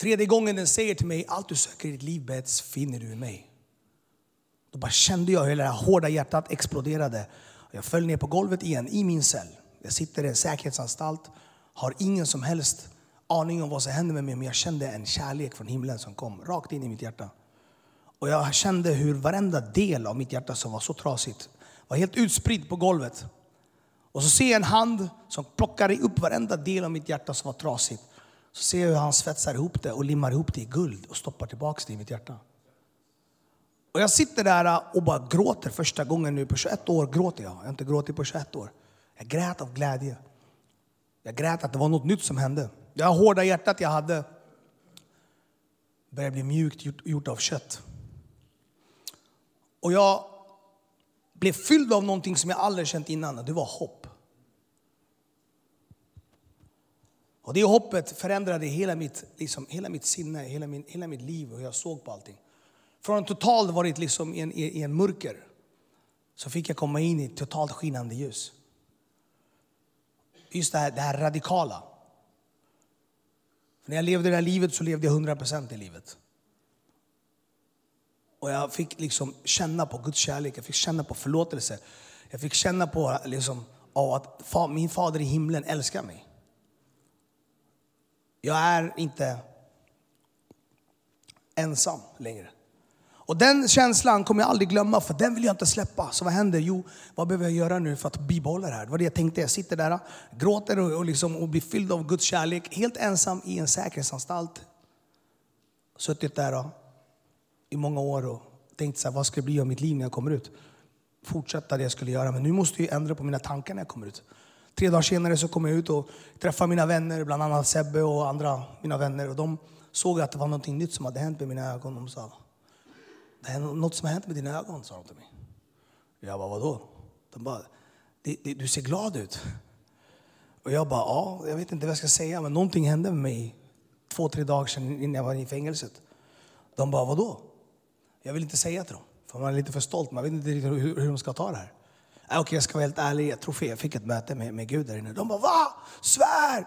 Tredje gången den säger till mig, allt du söker i ditt liv Bets, finner du i mig. Då bara kände jag hur det här hårda hjärtat exploderade. Jag föll ner på golvet igen i min cell. Jag sitter i en säkerhetsanstalt, har ingen som helst aning om vad som händer med mig, men jag kände en kärlek från himlen som kom rakt in i mitt hjärta. Och jag kände hur varenda del av mitt hjärta som var så trasigt var helt utspridd på golvet. Och så ser jag en hand som plockar upp varenda del av mitt hjärta som var trasigt. Så ser jag hur han svetsar ihop det och limmar ihop det i guld och stoppar tillbaka det i mitt hjärta. Och jag sitter där och bara gråter första gången nu. På 21 år gråter jag. Jag har inte gråtit på 21 år. Jag grät av glädje. Jag grät att det var något nytt som hände. Det här hårda hjärtat jag hade började bli mjukt gjort av kött. Och jag blev fylld av någonting som jag aldrig känt innan. Det var hopp. Och det hoppet förändrade hela mitt, liksom, hela mitt sinne, hela, min, hela mitt liv och hur jag såg på allting. Från att totalt varit liksom i, en, i en mörker så fick jag komma in i ett totalt skinande ljus. Just det här, det här radikala. För när jag levde det här livet så levde jag 100% i livet. Och jag fick liksom känna på Guds kärlek, jag fick känna på förlåtelse. Jag fick känna på liksom, att min fader i himlen älskar mig. Jag är inte ensam längre. Och den känslan kommer jag aldrig glömma, för den vill jag inte släppa. Så vad händer? Jo, vad behöver jag göra nu för att bibehålla det här? Det var det jag tänkte. Jag sitter där, gråter och, och, liksom, och blir fylld av Guds kärlek, helt ensam i en säkerhetsanstalt. Suttit där i många år och tänkt så här, vad ska det bli av mitt liv när jag kommer ut? Fortsätta det jag skulle göra, men nu måste jag ändra på mina tankar när jag kommer ut. Tre dagar senare så kom jag ut och träffade mina vänner, bland annat Sebbe och andra mina vänner. Och de såg att det var något nytt som hade hänt med mina ögon. De sa, det är något som har hänt med dina ögon, sa de till mig. Jag bara, vadå? De bara, du ser glad ut. Och jag bara, ja, jag vet inte vad jag ska säga, men någonting hände med mig två, tre dagar sedan innan jag var i fängelset. De bara, vadå? Jag vill inte säga till dem, för man är lite för stolt. Man vet inte riktigt hur, hur de ska ta det här. Äh, Okej, jag ska vara helt ärlig. Jag tror fel. Jag fick ett möte med, med Gud där inne. De bara, va? Svär!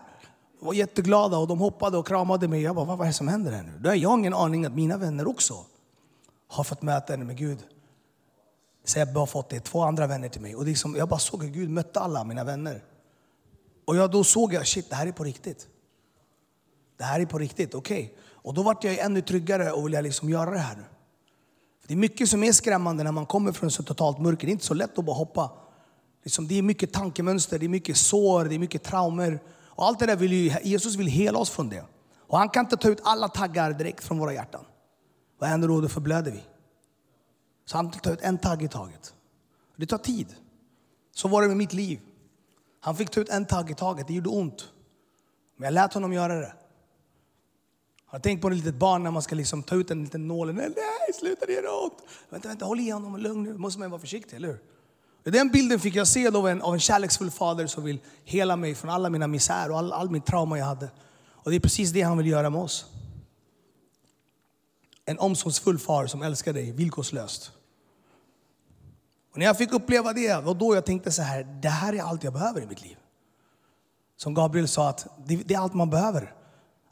De var jätteglada och de hoppade och kramade mig. Jag bara, vad är det som händer här nu? Då har jag ingen aning att mina vänner också har fått möten med Gud. Så jag har fått det, två andra vänner till mig. Och det är som, jag bara såg hur Gud mötte alla mina vänner. Och jag, då såg jag, shit det här är på riktigt. Det här är på riktigt, okej. Okay. Och då vart jag ännu tryggare och ville liksom göra det här nu. Det är mycket som är skrämmande när man kommer från så totalt mörker. Det är inte så lätt att bara hoppa. Liksom, det är mycket tankemönster, det är mycket sår, det är mycket traumer. Och allt det där vill ju, Jesus vill hela oss från det. Och han kan inte ta ut alla taggar direkt från våra hjärtan. Vad händer då? Då förblöder vi. Så han tar ut en tagg i taget. Det tar tid. Så var det med mitt liv. Han fick ta ut en tagg i taget. Det gjorde ont. Men jag lät honom göra det. Har du tänkt på ett litet barn när man ska liksom ta ut en liten nål? Nej, sluta det gör ont. Vänta, vänta, håll i honom, lugn nu. måste man vara försiktig, eller hur? Den bilden fick jag se av en, av en kärleksfull fader som vill hela mig från alla mina misär och all, all min trauma jag hade. Och det är precis det han vill göra med oss. En omsorgsfull far som älskar dig villkorslöst. Och när jag fick uppleva det var då jag tänkte så här, det här är allt jag behöver i mitt liv. Som Gabriel sa, att det, det är allt man behöver.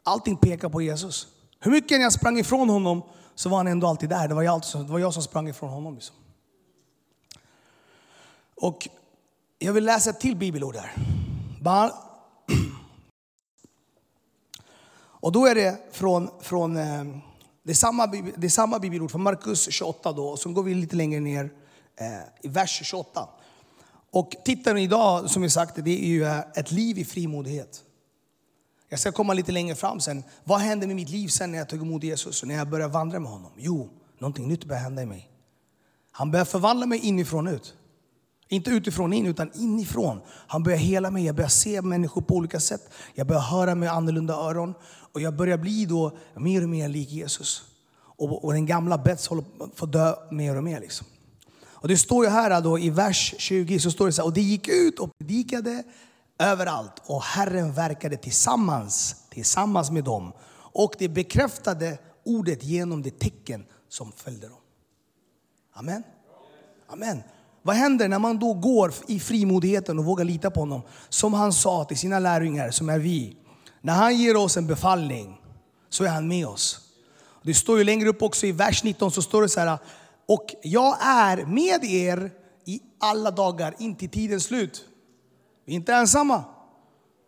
Allting pekar på Jesus. Hur mycket jag sprang ifrån honom så var han ändå alltid där. Det var jag, alltid, det var jag som sprang ifrån honom. Liksom. Och jag vill läsa ett till bibelord här. Bara. Och då är det från, från eh, det, är samma, det är samma bibelord från Markus 28 då, och så går vi lite längre ner eh, i vers 28. Och titeln idag, som vi sagt, det är ju eh, ett liv i frimodighet. Jag ska komma lite längre fram sen. Vad hände med mitt liv sen när jag tog emot Jesus och när jag började vandra med honom? Jo, någonting nytt började hända i mig. Han började förvandla mig inifrån ut. Inte utifrån in, utan inifrån. Han börjar hela mig. Jag börjar se människor på olika sätt. Jag börjar höra med annorlunda öron. Och jag börjar bli då mer och mer lik Jesus. Och, och den gamla Bets håller på att dö mer och mer. Liksom. Och det står ju här då i vers 20, så står det så här, och det gick ut och predikade överallt. Och Herren verkade tillsammans, tillsammans med dem. Och de bekräftade ordet genom det tecken som följde dem. Amen. Amen. Vad händer när man då går i frimodigheten och vågar lita på honom? Som han sa till sina lärjungar, som är vi. När han ger oss en befallning så är han med oss. Det står ju längre upp också i vers 19 så står det så här. Och jag är med er i alla dagar inte tidens slut. Vi är inte ensamma.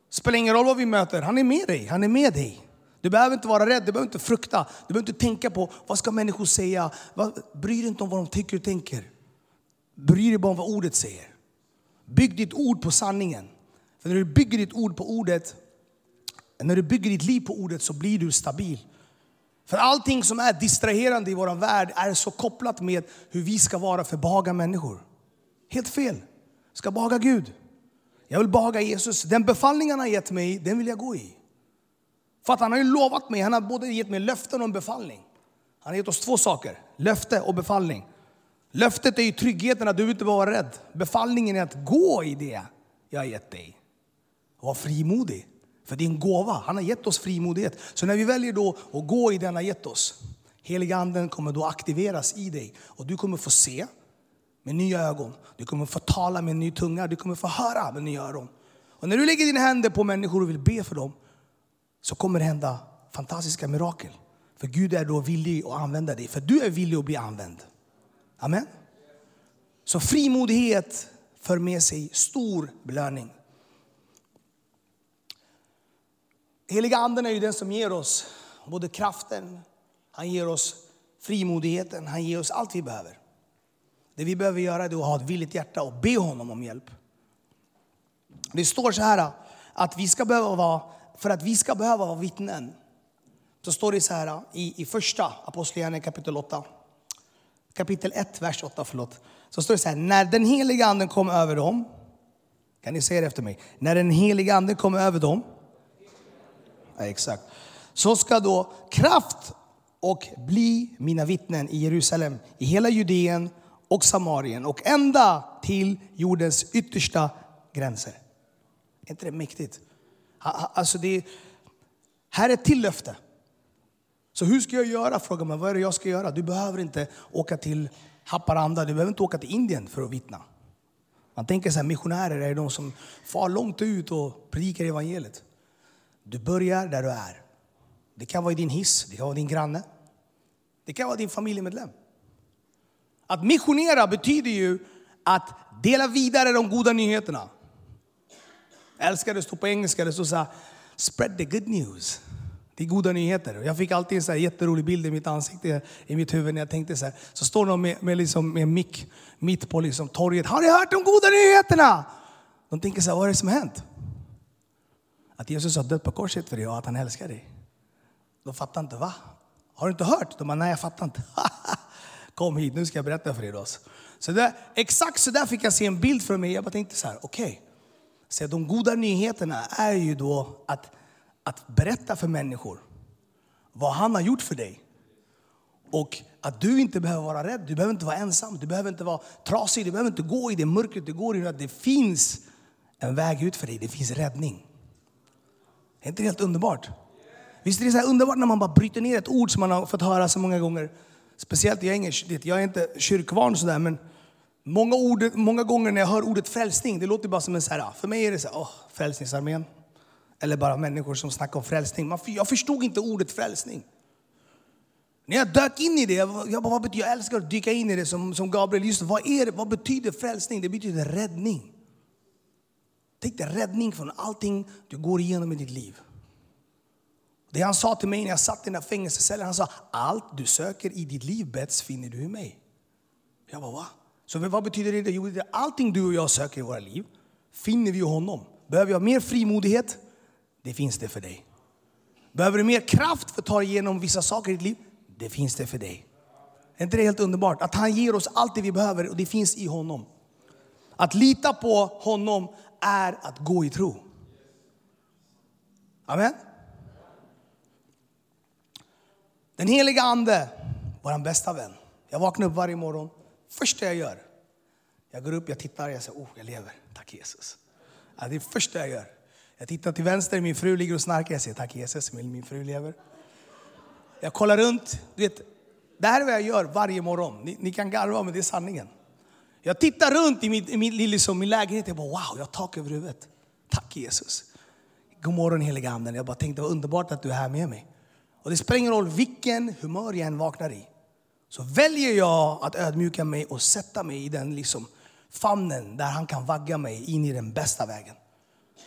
Spelar ingen roll vad vi möter, han är med dig. Han är med dig. Du behöver inte vara rädd, du behöver inte frukta, du behöver inte tänka på vad ska människor säga. Bry dig inte om vad de tycker och tänker. Bry dig bara om vad ordet säger. Bygg ditt ord på sanningen. För när du bygger ditt ord på ordet, när du bygger ditt liv på ordet så blir du stabil. För allting som är distraherande i vår värld är så kopplat med hur vi ska vara för behaga människor. Helt fel. Vi ska behaga Gud. Jag vill behaga Jesus. Den befallning han har gett mig, den vill jag gå i. För att han har ju lovat mig, han har både gett mig löften och en befallning. Han har gett oss två saker, löfte och befallning. Löftet är ju tryggheten att du inte behöver vara rädd. Befallningen är att gå i det jag har gett dig. Var frimodig. För det är en gåva. Han har gett oss frimodighet. Så när vi väljer då att gå i det han har gett oss, heliga anden kommer då aktiveras i dig. Och du kommer få se med nya ögon. Du kommer få tala med en ny tunga. Du kommer få höra med nya öron. Och när du lägger dina händer på människor och vill be för dem så kommer det hända fantastiska mirakel. För Gud är då villig att använda dig. För du är villig att bli använd. Amen. Så frimodighet för med sig stor belöning. Heliga anden är ju den som ger oss både kraften, Han ger oss frimodigheten, han ger oss allt vi behöver. Det vi behöver göra är att ha ett villigt hjärta och be honom om hjälp. Det står så här att vi ska behöva vara, för att vi ska behöva vara vittnen. Så står det så här i, i första Apostlagärningarna kapitel 8. Kapitel 1, vers 8, förlåt. Så står det så här, när den heliga anden kom över dem. Kan ni säga det efter mig? När den heliga anden kom över dem. Ja, exakt. Så ska då kraft och bli mina vittnen i Jerusalem, i hela Judeen och Samarien och ända till jordens yttersta gränser. Är inte det mäktigt? Alltså det, här är ett till löfte. Så hur ska jag göra? Frågar man. Vad är det jag ska göra? Du behöver inte åka till Haparanda, du behöver inte åka till Indien för att vittna. Man tänker så här, missionärer är de som far långt ut och predikar evangeliet. Du börjar där du är. Det kan vara i din hiss, det kan vara din granne. Det kan vara din familjemedlem. Att missionera betyder ju att dela vidare de goda nyheterna. Jag älskar det står på engelska, det står så här, spread the good news. Det är goda nyheter. Jag fick alltid en så här jätterolig bild i mitt ansikte, i mitt huvud när jag tänkte så här. Så står någon med, med, liksom, med en mick mitt på liksom torget. Har ni hört de goda nyheterna? De tänker så här, vad är det som har hänt? Att Jesus har dött på korset för dig och att han älskar dig. De fattar inte, va? Har du inte hört? De bara, nej jag fattar inte. Kom hit, nu ska jag berätta för er. Då. Alltså. Så där, exakt så där fick jag se en bild för mig. Jag bara tänkte så här, okej. Okay. Så de goda nyheterna är ju då att, att berätta för människor vad han har gjort för dig. Och att du inte behöver vara rädd, du behöver inte vara ensam, du behöver inte vara trasig, du behöver inte gå i det mörkret du går i. Att det finns en väg ut för dig, det finns räddning. Det Är inte helt underbart? Visst är det så underbart när man bara bryter ner ett ord som man har fått höra så många gånger. Speciellt jag är, jag är inte kyrkvan sådär, men många, ord, många gånger när jag hör ordet frälsning, det låter bara som en så här, för mig är det så här, åh, frälsningsarmén. Eller bara människor som snackar om frälsning. Jag förstod inte ordet frälsning. När jag dök in i det, jag, bara, jag älskar att dyka in i det som, som Gabriel. Just vad, är det, vad betyder frälsning? Det betyder räddning. Tänk dig räddning från allting du går igenom i ditt liv. Det han sa till mig när jag satt i den där fängelsecellen, han sa allt du söker i ditt liv Bets finner du i mig. Jag bara va? Så vad betyder det? Jo, allting du och jag söker i våra liv finner vi i honom. Behöver jag mer frimodighet? Det finns det för dig. Behöver du mer kraft för att ta igenom vissa saker i ditt liv? Det finns det för dig. Är inte det helt underbart? Att han ger oss allt det vi behöver och det finns i honom. Att lita på honom är att gå i tro. Amen. Den heliga ande, vår bästa vän. Jag vaknar upp varje morgon. Första jag gör, jag går upp, jag tittar, jag säger, oh, jag lever. Tack Jesus. Ja, det är det första jag gör. Jag tittar till vänster, min fru ligger och snarkar. Jag säger, tack Jesus, min fru lever. Jag kollar runt. Du vet, det här är vad jag gör varje morgon. Ni, ni kan garva, men det är sanningen. Jag tittar runt i min, i min, liksom, min lägenhet. Jag bara, wow, jag har tak över huvudet. Tack Jesus. God morgon heliga anden. Jag bara tänkte, vad underbart att du är här med mig. Och det spelar ingen roll vilken humör jag än vaknar i. Så väljer jag att ödmjuka mig och sätta mig i den liksom famnen där han kan vagga mig in i den bästa vägen.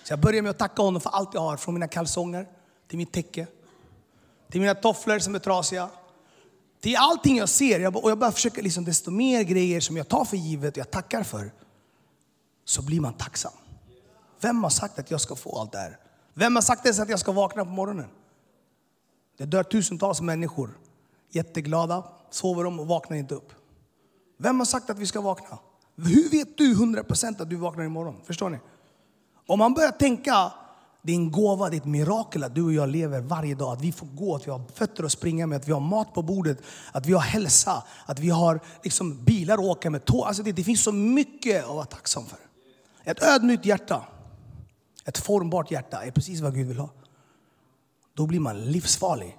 Så jag börjar med att tacka honom för allt jag har, från mina kalsonger till mitt täcke, till mina tofflor som är trasiga, till allting jag ser. Jag, och jag bara försöker, liksom, desto mer grejer som jag tar för givet och jag tackar för, så blir man tacksam. Vem har sagt att jag ska få allt det här? Vem har sagt ens att jag ska vakna på morgonen? Det dör tusentals människor, jätteglada, sover de och vaknar inte upp. Vem har sagt att vi ska vakna? Hur vet du 100% att du vaknar imorgon? Förstår ni? Om man börjar tänka, det är en gåva, det är ett mirakel att du och jag lever varje dag. Att vi får gå, att vi har fötter att springa med, att vi har mat på bordet, att vi har hälsa, att vi har liksom bilar att åka med, tåg. Alltså det, det finns så mycket att vara tacksam för. Ett ödmjukt hjärta, ett formbart hjärta är precis vad Gud vill ha då blir man livsfarlig.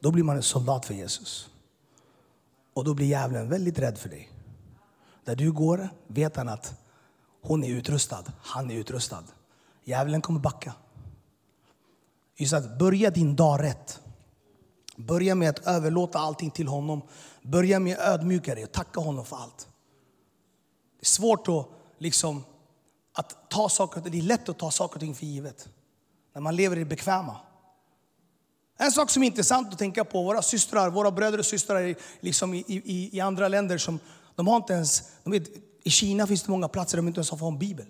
Då blir man en soldat för Jesus. Och då blir djävulen väldigt rädd för dig. Där du går vet han att hon är utrustad, han är utrustad. Djävulen kommer backa. Just att börja din dag rätt. Börja med att överlåta allting till honom. Börja med att ödmjuka dig och tacka honom för allt. Det är svårt att, liksom, att ta saker, det är lätt att ta saker och ting för givet. När man lever i det bekväma. En sak som är intressant att tänka på, våra systrar, våra bröder och systrar liksom i, i, i andra länder, som, de har inte ens, de vet, i Kina finns det många platser där de inte ens har en bibel.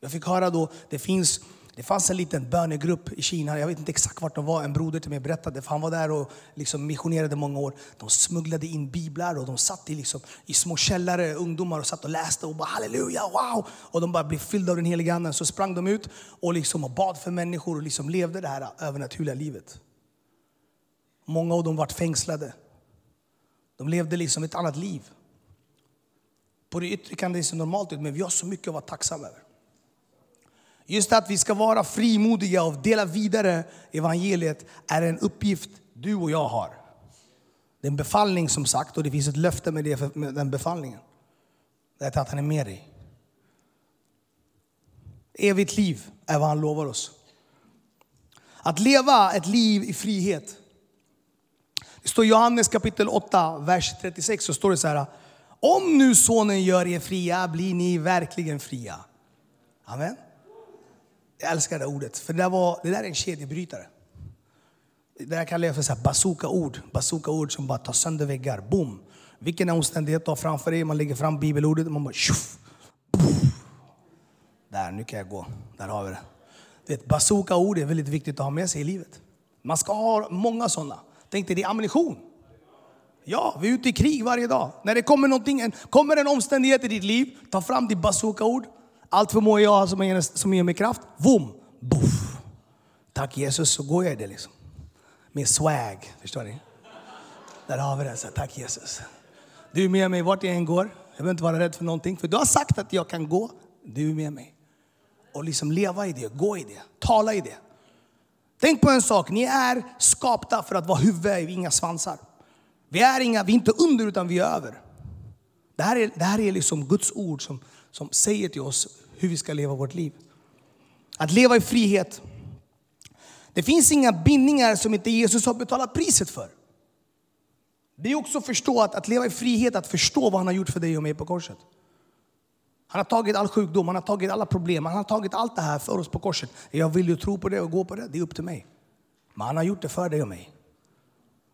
Jag fick höra då, det, finns, det fanns en liten bönegrupp i Kina, jag vet inte exakt vart de var, en broder till mig berättade, för han var där och liksom missionerade många år. De smugglade in biblar och de satt i, liksom, i små källare, ungdomar, och satt och läste och bara halleluja, wow! Och de bara blev fyllda av den heliga anden. Så sprang de ut och, liksom, och bad för människor och liksom levde det här övernaturliga livet. Många av dem vart fängslade. De levde liksom ett annat liv. På det yttre kan det se normalt ut, men vi har så mycket att vara tacksamma över. Just att vi ska vara frimodiga och dela vidare evangeliet är en uppgift du och jag har. Det är en befallning som sagt och det finns ett löfte med, det, med den befallningen. Det är att han är med dig. Evigt liv är vad han lovar oss. Att leva ett liv i frihet. Det står i Johannes kapitel 8, vers 36, så står det så här. Om nu sonen gör er fria blir ni verkligen fria. Amen. Jag älskar det ordet, för det där, var, det där är en kedjebrytare. Det där kallar jag för så här bazooka-ord. Bazooka-ord som bara tar sönder väggar. Boom! Vilken omständighet du har framför dig, man lägger fram bibelordet och man bara tjoff! Där, nu kan jag gå. Där har vi det. det bazooka-ord är väldigt viktigt att ha med sig i livet. Man ska ha många sådana. Tänk dig, det är ammunition. Ja, vi är ute i krig varje dag. När det kommer, någonting, kommer en omständighet i ditt liv, ta fram ditt bazooka-ord. Allt förmår jag som ger, som ger mig kraft. Boom! Boff. Tack Jesus, så går jag i det liksom. Med swag, förstår ni? Där har vi det. Så, tack Jesus. Du är med mig vart jag än går. Jag behöver inte vara rädd för någonting. För du har sagt att jag kan gå. Du är med mig. Och liksom leva i det, gå i det, tala i det. Tänk på en sak, ni är skapta för att vara huvud, inga svansar. Vi är, inga, vi är inte under utan vi är över. Det här är, det här är liksom Guds ord som, som säger till oss hur vi ska leva vårt liv. Att leva i frihet. Det finns inga bindningar som inte Jesus har betalat priset för. Det är också att förstå att, att leva i frihet, att förstå vad han har gjort för dig och mig på korset. Han har tagit all sjukdom, han har tagit alla problem, han har tagit allt det här för oss på korset. Jag vill ju tro på det och gå på det, det är upp till mig. Men han har gjort det för dig och mig.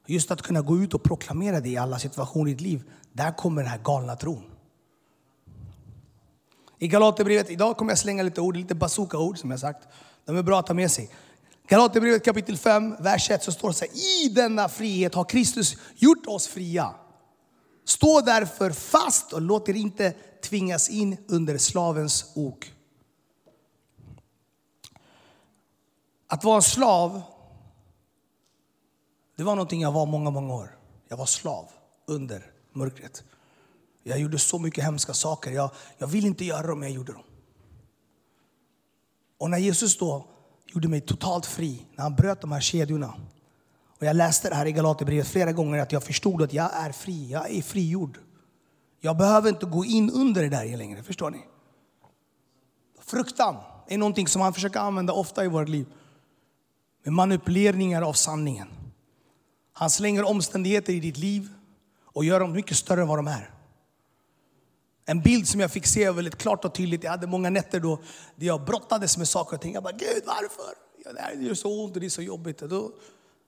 Just att kunna gå ut och proklamera det i alla situationer i ditt liv, där kommer den här galna tron. I Galaterbrevet, idag kommer jag slänga lite ord, lite bazooka-ord som jag sagt. De är bra att ta med sig. Galaterbrevet kapitel 5, vers 1 så står det så här. I denna frihet har Kristus gjort oss fria. Stå därför fast och låt er inte tvingas in under slavens ok. Att vara en slav, det var någonting jag var många, många år. Jag var slav under mörkret. Jag gjorde så mycket hemska saker. Jag, jag vill inte göra dem, men jag gjorde dem. Och när Jesus då gjorde mig totalt fri, när han bröt de här kedjorna. Och jag läste det här i Galaterbrevet flera gånger, att jag förstod att jag är fri, jag är frigjord. Jag behöver inte gå in under det där längre, förstår ni? Fruktan är någonting som han försöker använda ofta i vårt liv. Med manipuleringar av sanningen. Han slänger omständigheter i ditt liv och gör dem mycket större än vad de är. En bild som jag fick se väldigt klart och tydligt. Jag hade många nätter då där jag brottades med saker och ting. Jag bara, Gud varför? Ja, Det här gör så ont och det är så jobbigt. Och då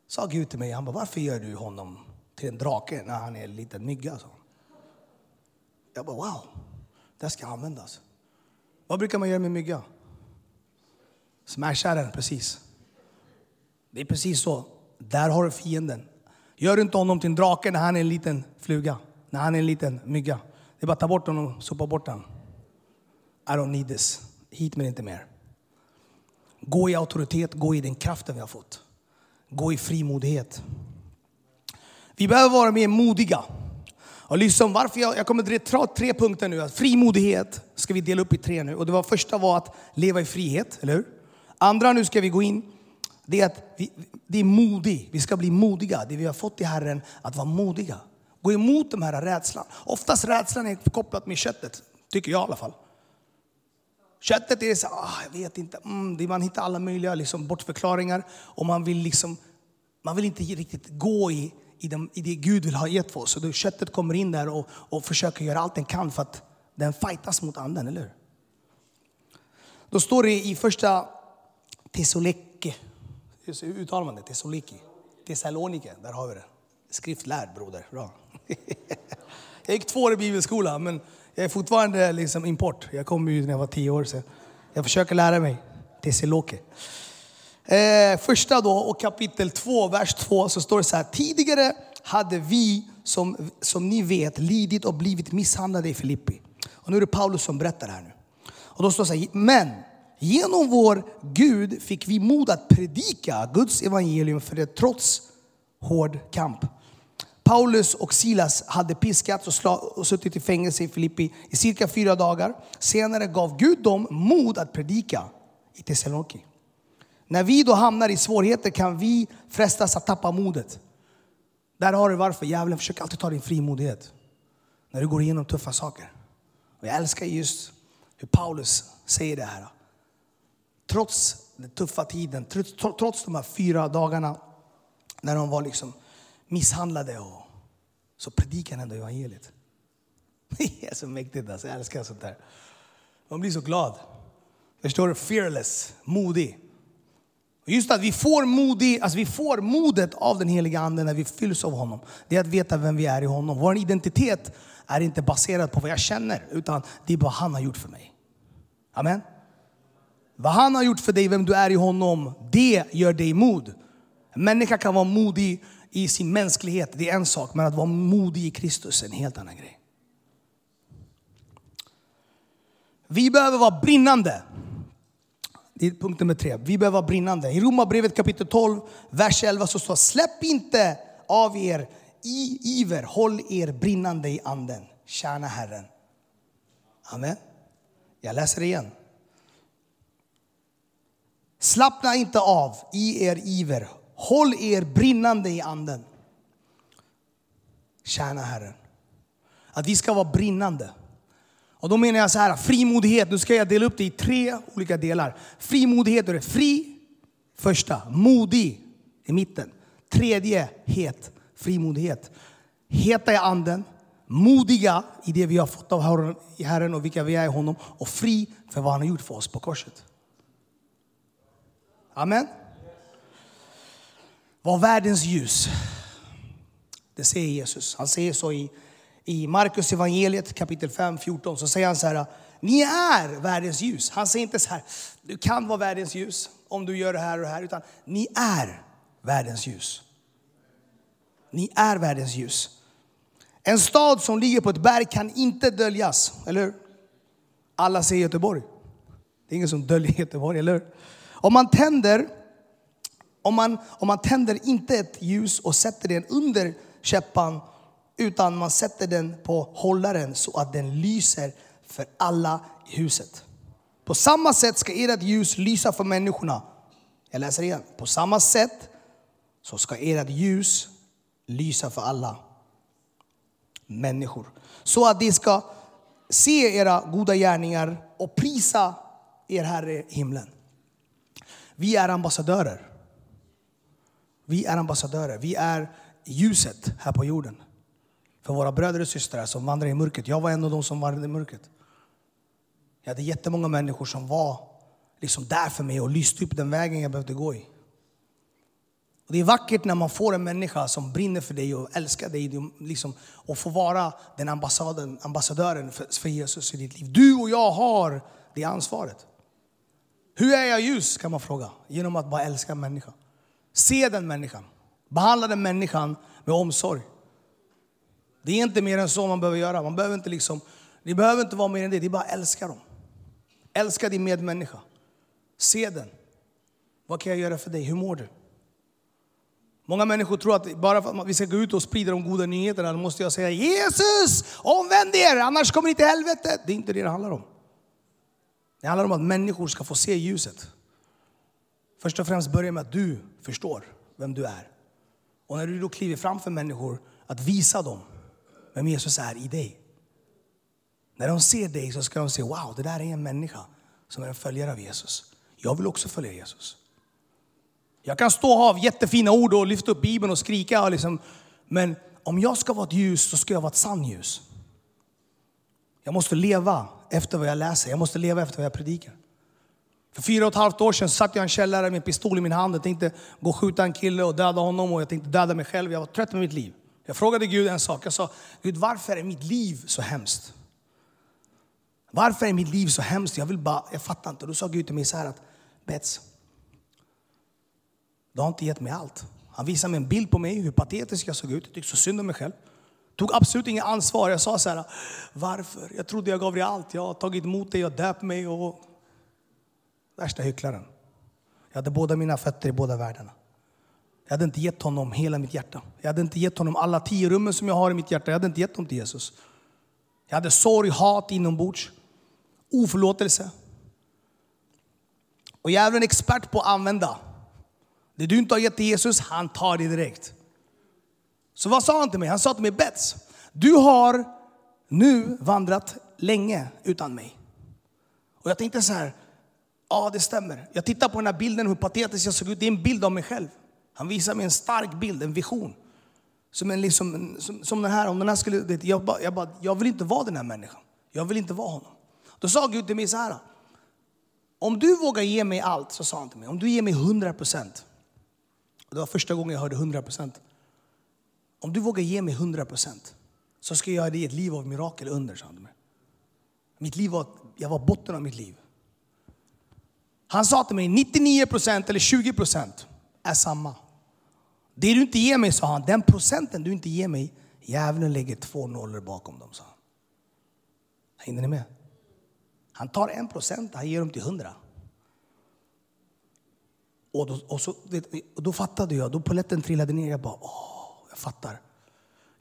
sa Gud till mig, han bara, varför gör du honom till en drake när han är en liten mygga? Så. Jag bara, wow, det ska användas. Alltså. Vad brukar man göra med mygga? Smasha den, precis. Det är precis så. Där har du fienden. Gör inte honom till en drake när han är en liten fluga, när han är en liten mygga. Det är bara att ta bort honom och sopa bort honom. I don't need this. Hit men inte mer. Gå i auktoritet, gå i den kraften vi har fått. Gå i frimodighet. Vi behöver vara mer modiga. Och liksom varför jag, jag kommer dra tre punkter nu. Frimodighet ska vi dela upp i tre nu. Och det var första var att leva i frihet, eller hur? Andra nu ska vi gå in, det är att vi, det är modig. Vi ska bli modiga. Det vi har fått i Herren, att vara modiga. Gå emot de här rädslan. Oftast rädslan är kopplat med köttet, tycker jag i alla fall. Köttet är så ah, jag vet inte, mm, man hittar alla möjliga liksom, bortförklaringar. Och man vill, liksom, man vill inte riktigt gå i, i, de, i det Gud vill ha gett för oss. Så då köttet kommer in där och, och försöker göra allt den kan för att den fightas mot anden, eller hur? Då står det i första Thessalonike, Hur uttalar man det? Thessaloniki? Där har vi det. Skriftlärd broder, bra jag gick två år i bibelskola, men jag är fortfarande liksom import. Jag kom ju när jag var tio år, så jag försöker lära mig. Thessalonike. Eh, första då, och kapitel 2, vers 2, så står det så här. Tidigare hade vi, som, som ni vet, lidit och blivit misshandlade i Filippi. Och nu är det Paulus som berättar det här nu. Och då står det så här, men genom vår Gud fick vi mod att predika Guds evangelium för det trots hård kamp. Paulus och Silas hade piskats och, och suttit i fängelse i Filippi i cirka fyra dagar. Senare gav Gud dem mod att predika i Thessaloniki. När vi då hamnar i svårigheter kan vi frestas att tappa modet. Där har du varför djävulen försöker alltid ta din frimodighet. När du går igenom tuffa saker. Och jag älskar just hur Paulus säger det här. Trots den tuffa tiden, trots, trots de här fyra dagarna när de var liksom misshandlade och så predikar han ändå evangeliet. Det är så mäktigt alltså, jag älskar sånt där. Man blir så glad. Förstår du? Fearless, modig. Och just att vi får, modig, alltså vi får modet av den heliga anden när vi fylls av honom. Det är att veta vem vi är i honom. Vår identitet är inte baserad på vad jag känner, utan det är vad han har gjort för mig. Amen. Vad han har gjort för dig, vem du är i honom, det gör dig mod. En människa kan vara modig i sin mänsklighet, det är en sak. Men att vara modig i Kristus är en helt annan grej. Vi behöver vara brinnande. Det är punkt nummer tre. Vi behöver vara brinnande. I Romarbrevet kapitel 12, vers 11 så står Släpp inte av er i iver, håll er brinnande i anden. Tjäna Herren. Amen. Jag läser igen. Slappna inte av i er iver. Håll er brinnande i anden. Tjäna Herren. Att vi ska vara brinnande. Och då menar jag så här, frimodighet, nu ska jag dela upp det i tre olika delar. Frimodighet är fri, första. Modig i mitten. Tredje, het. Frimodighet. Heta i anden, modiga i det vi har fått av Herren och vilka vi är i honom. Och fri för vad han har gjort för oss på korset. Amen. Var världens ljus. Det säger Jesus. Han säger så i, i Markus evangeliet kapitel 5, 14. Så säger han så här, ni är världens ljus. Han säger inte så här, du kan vara världens ljus om du gör det här och det här. Utan ni är världens ljus. Ni är världens ljus. En stad som ligger på ett berg kan inte döljas, eller hur? Alla säger Göteborg. Det är ingen som döljer Göteborg, eller hur? Om man tänder, om man, om man tänder inte ett ljus och sätter den under käppan, utan man sätter den på hållaren så att den lyser för alla i huset. På samma sätt ska ert ljus lysa för människorna. Jag läser igen. På samma sätt så ska ert ljus lysa för alla människor. Så att de ska se era goda gärningar och prisa er Herre i himlen. Vi är ambassadörer. Vi är ambassadörer. Vi är ljuset här på jorden. För våra bröder och systrar som vandrar i mörkret. Jag var en av dem som vandrade i mörkret. Jag hade jättemånga människor som var liksom där för mig och lyste upp den vägen jag behövde gå i. Och det är vackert när man får en människa som brinner för dig och älskar dig liksom, och får vara den ambassadören för, för Jesus i ditt liv. Du och jag har det ansvaret. Hur är jag ljus kan man fråga. Genom att bara älska en människa. Se den människan. Behandla den människan med omsorg. Det är inte mer än så man behöver göra. Man behöver inte liksom, det behöver inte vara mer än det. Det är bara att älska dem. Älska din medmänniska. Se den. Vad kan jag göra för dig? Hur mår du? Många människor tror att bara för att vi ska gå ut och sprida de goda nyheterna, då måste jag säga Jesus, omvänd er, annars kommer ni till helvetet. Det är inte det det handlar om. Det handlar om att människor ska få se ljuset. Först och främst börja med att du förstår vem du är. Och när du då kliver framför människor, att visa dem vem Jesus är i dig. När de ser dig så ska de se, wow, det där är en människa som är en följare av Jesus. Jag vill också följa Jesus. Jag kan stå och ha jättefina ord och lyfta upp Bibeln och skrika. Och liksom, men om jag ska vara ett ljus så ska jag vara ett sant ljus. Jag måste leva efter vad jag läser. Jag måste leva efter vad jag predikar. För fyra och ett halvt år sedan satt jag i en källare med en pistol i min hand. Jag tänkte gå och skjuta en kille och döda honom och jag tänkte döda mig själv. Jag var trött med mitt liv. Jag frågade Gud en sak. Jag sa, Gud varför är mitt liv så hemskt? Varför är mitt liv så hemskt? Jag vill bara, jag fattar inte. Då sa Gud till mig så här att, Bets, du har inte gett mig allt. Han visade mig en bild på mig, hur patetisk jag såg ut. Jag tyckte så synd om mig själv. Tog absolut inget ansvar. Jag sa så här, varför? Jag trodde jag gav dig allt. Jag har tagit emot dig, jag döpt mig och... Värsta hycklaren. Jag hade båda mina fötter i båda världarna. Jag hade inte gett honom hela mitt hjärta. Jag hade inte gett honom alla tio rummen som jag har i mitt hjärta. Jag hade inte gett dem till Jesus. Jag hade sorg, hat inombords, oförlåtelse. Och jag är en expert på att använda. Det du inte har gett till Jesus, han tar det direkt. Så vad sa han till mig? Han sa till mig, Bets, du har nu vandrat länge utan mig. Och jag tänkte så här, ja det stämmer. Jag tittar på den här bilden, hur patetisk jag såg ut. Det är en bild av mig själv. Han visar mig en stark bild, en vision. Som, en, liksom, som, som den här, om den här skulle, jag, bara, jag, bara, jag vill inte vara den här människan. Jag vill inte vara honom. Då sa Gud till mig så här. Om du vågar ge mig allt, så sa han till mig, om du ger mig 100 procent. Det var första gången jag hörde 100 procent. Om du vågar ge mig 100 procent så ska jag ge dig ett liv av mirakel under, sa han till mig. Mitt liv var, jag var botten av mitt liv. Han sa till mig 99 procent eller 20 procent är samma. Det du inte ger mig, sa han, den procenten du inte ger mig, djävulen lägger två nollor bakom dem, sa han. Hängde ni med? Han tar en procent, han ger dem till hundra. Och då, och så, och då fattade jag, då poletten trillade ner. Jag bara, åh, jag fattar.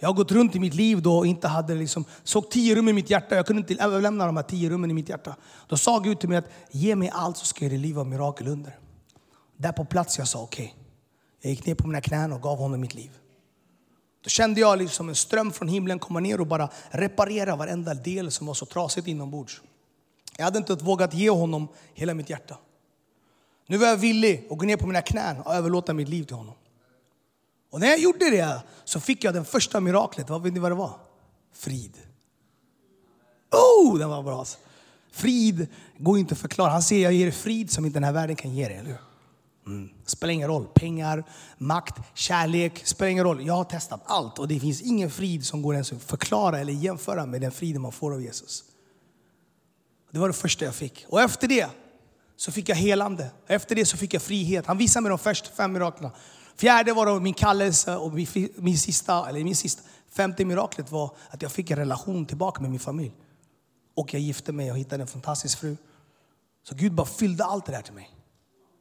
Jag har gått runt i mitt liv då och inte hade liksom, såg tio rum i mitt hjärta. Jag kunde inte överlämna de här tio rummen i mitt hjärta. Då sa Gud till mig att ge mig allt så ska jag ge liv av mirakel under. Där på plats jag sa okej. Okay. Jag gick ner på mina knän och gav honom mitt liv. Då kände jag liksom en ström från himlen komma ner och bara reparera varenda del som var så trasigt inombords. Jag hade inte vågat ge honom hela mitt hjärta. Nu var jag villig att gå ner på mina knän och överlåta mitt liv till honom. Och när jag gjorde det så fick jag det första miraklet. Vad vet ni vad det var? Frid. Oh, den var bra. Frid går inte att förklara. Han säger jag ger frid som inte den här världen kan ge dig. Eller Mm. Spelar ingen roll. Pengar, makt, kärlek. Spelar ingen roll. Jag har testat allt och det finns ingen frid som går ens att förklara eller jämföra med den friden man får av Jesus. Det var det första jag fick. Och efter det så fick jag helande. Efter det så fick jag frihet. Han visade mig de första fem miraklerna. Fjärde var min kallelse och min, sista, eller min sista, femte miraklet var att jag fick en relation tillbaka med min familj. Och jag gifte mig och hittade en fantastisk fru. Så Gud bara fyllde allt det där till mig.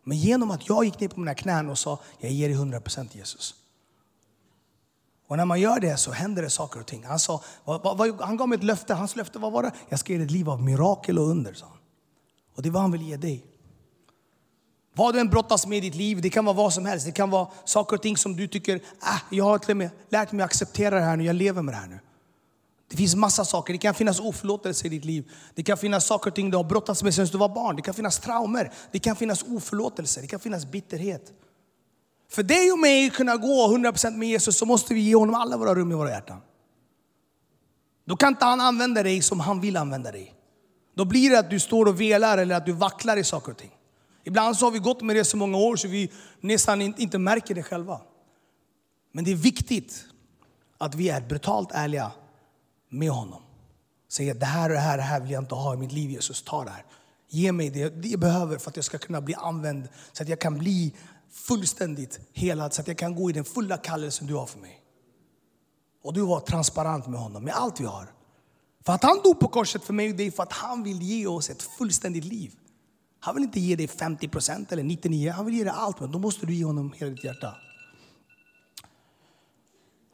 Men genom att jag gick ner på mina knän och sa, jag ger dig 100% Jesus. Och när man gör det så händer det saker och ting. Han, sa, vad, vad, han gav mig ett löfte. Hans löfte vad var det? Jag ska ge dig ett liv av mirakel och under. Sa han. Och det var vad han vill ge dig. Vad du än brottas med i ditt liv, det kan vara vad som helst. Det kan vara saker och ting som du tycker, ah, jag har till med lärt mig att acceptera det här nu, jag lever med det här nu. Det finns massa saker. Det kan finnas oförlåtelse i ditt liv. Det kan finnas saker och ting du har brottats med sedan du var barn. Det kan finnas traumer. Det kan finnas oförlåtelse. Det kan finnas bitterhet. För dig och mig att kunna gå 100% med Jesus så måste vi ge honom alla våra rum i våra hjärtan. Då kan inte han använda dig som han vill använda dig. Då blir det att du står och velar eller att du vacklar i saker och ting. Ibland så har vi gått med det så många år så vi nästan inte märker det själva. Men det är viktigt att vi är brutalt ärliga med honom. Säger det här och det här, det här vill jag inte ha i mitt liv Jesus, ta det här. Ge mig det jag behöver för att jag ska kunna bli använd, så att jag kan bli fullständigt helad, så att jag kan gå i den fulla kallelsen du har för mig. Och du var transparent med honom, med allt vi har. För att han dog på korset för mig och dig, för att han vill ge oss ett fullständigt liv. Han vill inte ge dig 50% eller 99%, han vill ge dig allt, men då måste du ge honom hela ditt hjärta.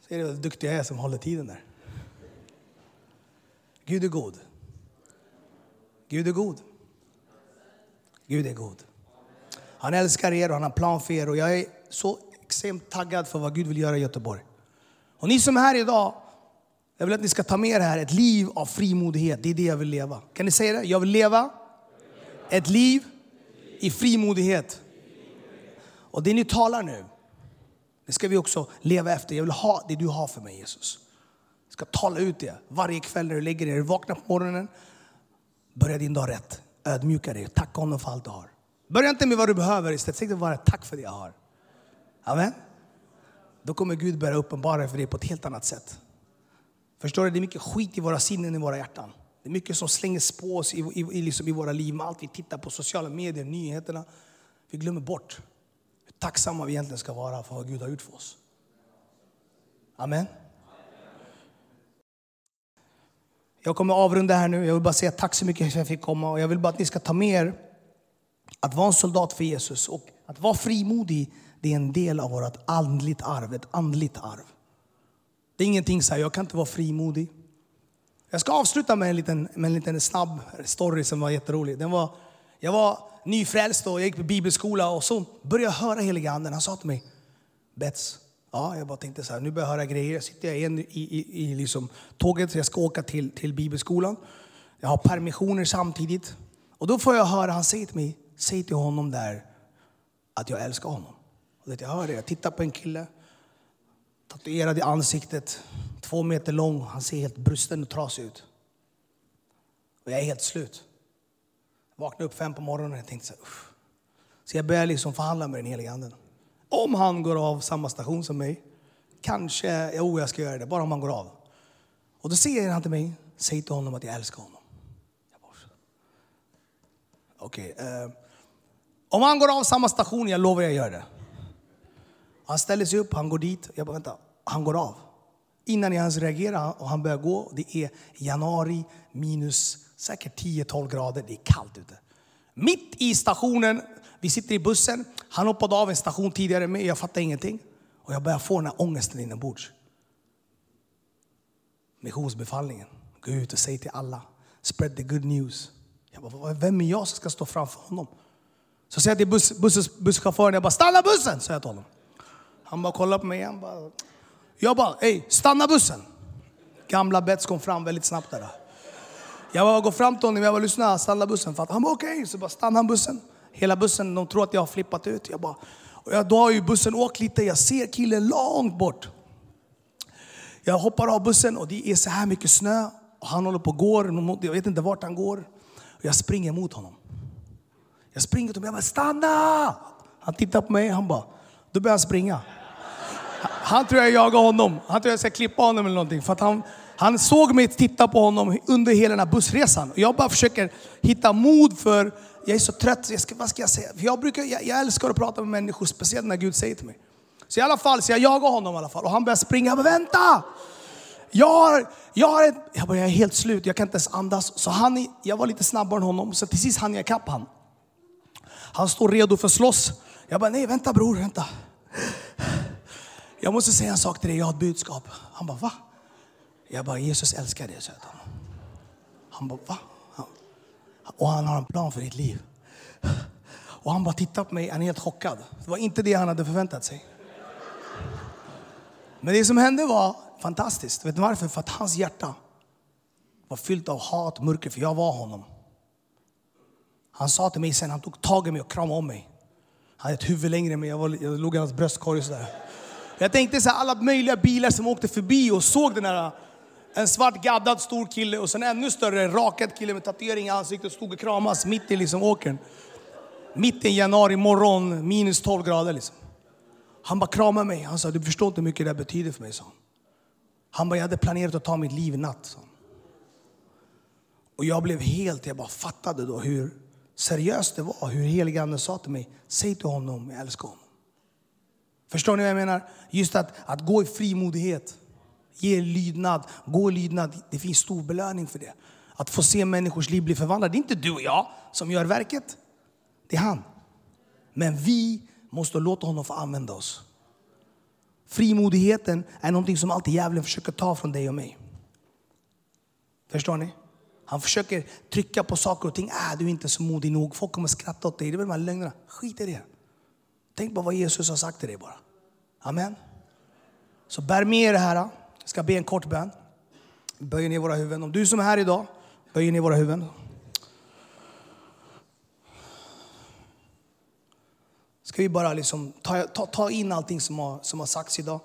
Ser det vad duktig jag är som håller tiden där? Gud är god. Gud är god. Gud är god. Han älskar er och han har plan för er och jag är så extremt taggad för vad Gud vill göra i Göteborg. Och ni som är här idag, jag vill att ni ska ta med er här ett liv av frimodighet. Det är det jag vill leva. Kan ni säga det? Jag vill leva ett liv i frimodighet. Och det ni talar nu, det ska vi också leva efter. Jag vill ha det du har för mig Jesus ska tala ut det varje kväll när du lägger dig. Du vaknar på morgonen, börja din dag rätt. Ödmjuka dig, tacka honom för allt du har. Börja inte med vad du behöver istället. Säg bara tack för det jag har. Amen. Då kommer Gud börja uppenbara för dig på ett helt annat sätt. Förstår du? Det är mycket skit i våra sinnen, i våra hjärtan. Det är mycket som slängs på oss i, i, i, liksom i våra liv med allt vi tittar på, sociala medier, nyheterna. Vi glömmer bort hur tacksamma vi egentligen ska vara för vad Gud har gjort för oss. Amen. Jag kommer avrunda här nu. Jag vill bara säga tack så mycket för att jag fick komma. Och jag vill bara att ni ska ta med er att vara en soldat för Jesus och att vara frimodig, det är en del av vårt andligt arv, ett andligt arv. Det är ingenting så här, jag kan inte vara frimodig. Jag ska avsluta med en liten, med en liten snabb story som var jätterolig. Den var, jag var nyfrälst och jag gick på bibelskola och så började jag höra heliga anden. Han sa till mig, Bets, ja, jag bara tänkte så här, nu börjar jag höra grejer. Jag sitter igen i, i, i liksom tåget, jag ska åka till, till bibelskolan. Jag har permissioner samtidigt. Och då får jag höra, han säger till mig, säg till honom där att jag älskar honom. Och jag hör det, jag tittar på en kille, tatuerad i ansiktet, två meter lång, han ser helt brusten och trasig ut. Och jag är helt slut. Jag vaknade upp fem på morgonen och tänkte så här, Så jag började liksom förhandla med den helige anden. Om han går av samma station som mig, kanske, jo oh, jag ska göra det, bara om han går av. Och då säger han till mig, säg till honom att jag älskar honom. Okej, okay, eh, om han går av samma station, jag lovar jag gör det. Han ställer sig upp, han går dit. Jag bara, vänta, han går av. Innan jag ens reagerar och han börjar gå, det är januari minus säkert 10-12 grader, det är kallt ute. Mitt i stationen, vi sitter i bussen, han hoppade av en station tidigare med, jag fattar ingenting. Och jag börjar få den här ångesten inombords. Missionsbefallningen, gå ut och säg till alla, spread the good news. Jag bara, vem är jag som ska stå framför honom? Så säger jag till bus, bus, busschauffören, jag bara, stanna bussen! Säger jag till honom. Han bara kollar på mig, han bara, jag bara, hej, stanna bussen! Gamla Bets kom fram väldigt snabbt där. Jag bara går fram till honom, jag bara, lyssna, stanna bussen. För han bara, okej, okay. så bara stannar han bussen. Hela bussen, de tror att jag har flippat ut. Jag bara, och jag, då har ju bussen åkt lite, jag ser killen långt bort. Jag hoppar av bussen och det är så här mycket snö. Och han håller på och går, jag vet inte vart han går. Och jag springer mot honom. Jag springer till honom, jag bara stanna! Han tittar på mig, han bara, då börjar han springa. Han tror jag jagar honom. Han tror jag ska klippa honom eller någonting. För att han, han såg mig titta på honom under hela den här bussresan. Jag bara försöker hitta mod för, jag är så trött, jag ska, vad ska jag säga? För jag, brukar, jag, jag älskar att prata med människor, speciellt när Gud säger till mig. Så i alla fall, så jag jagar honom i alla fall. Och han börjar springa, jag bara vänta! Jag har, jag har ett, jag, bara, jag är helt slut, jag kan inte ens andas. Så han, jag var lite snabbare än honom, så till sist hann jag ikapp honom. Han står redo för att slåss. Jag bara, nej vänta bror, vänta. Jag måste säga en sak till dig, jag har ett budskap. Han bara, va? Jag bara, Jesus älskar dig, sa han. Han bara, va? Och han har en plan för ditt liv. Och han bara tittar på mig, han är helt chockad. Det var inte det han hade förväntat sig. Men det som hände var fantastiskt. Vet du varför? För att hans hjärta var fyllt av hat, mörker, för jag var honom. Han sa till mig sen, han tog tag i mig och kramade om mig. Han hade ett huvud längre än mig, jag, var, jag låg i hans bröstkorg sådär. Jag tänkte så här, alla möjliga bilar som åkte förbi och såg den här en svart gaddad stor kille och sen ännu större rakad kille med tatuering i ansiktet stod och kramas mitt i liksom åkern. Mitt i januari morgon, minus 12 grader liksom. Han bara kramade mig. Han sa, du förstår inte hur mycket det betyder för mig, sa han. Han bara, jag hade planerat att ta mitt liv i natt. Så. Och jag blev helt, jag bara fattade då hur seriöst det var. Hur heliganden sa till mig, säg till honom, jag älskar honom. Förstår ni vad jag menar? Just att, att gå i frimodighet, ge lydnad, gå i lydnad. Det finns stor belöning för det. Att få se människors liv bli förvandlade. Det är inte du och jag som gör verket. Det är han. Men vi måste låta honom få använda oss. Frimodigheten är någonting som alltid djävulen försöker ta från dig och mig. Förstår ni? Han försöker trycka på saker och ting. Äh, du är inte så modig nog. Folk kommer skratta åt dig. Det är väl de här lögnerna. Skit i det. Tänk på vad Jesus har sagt till dig bara. Amen. Så bär med er det här. Jag ska be en kort bön. Böj ner våra huvuden. Om du som är här idag, böj ner våra huvuden. Ska vi bara liksom ta, ta, ta in allting som har, som har sagts idag.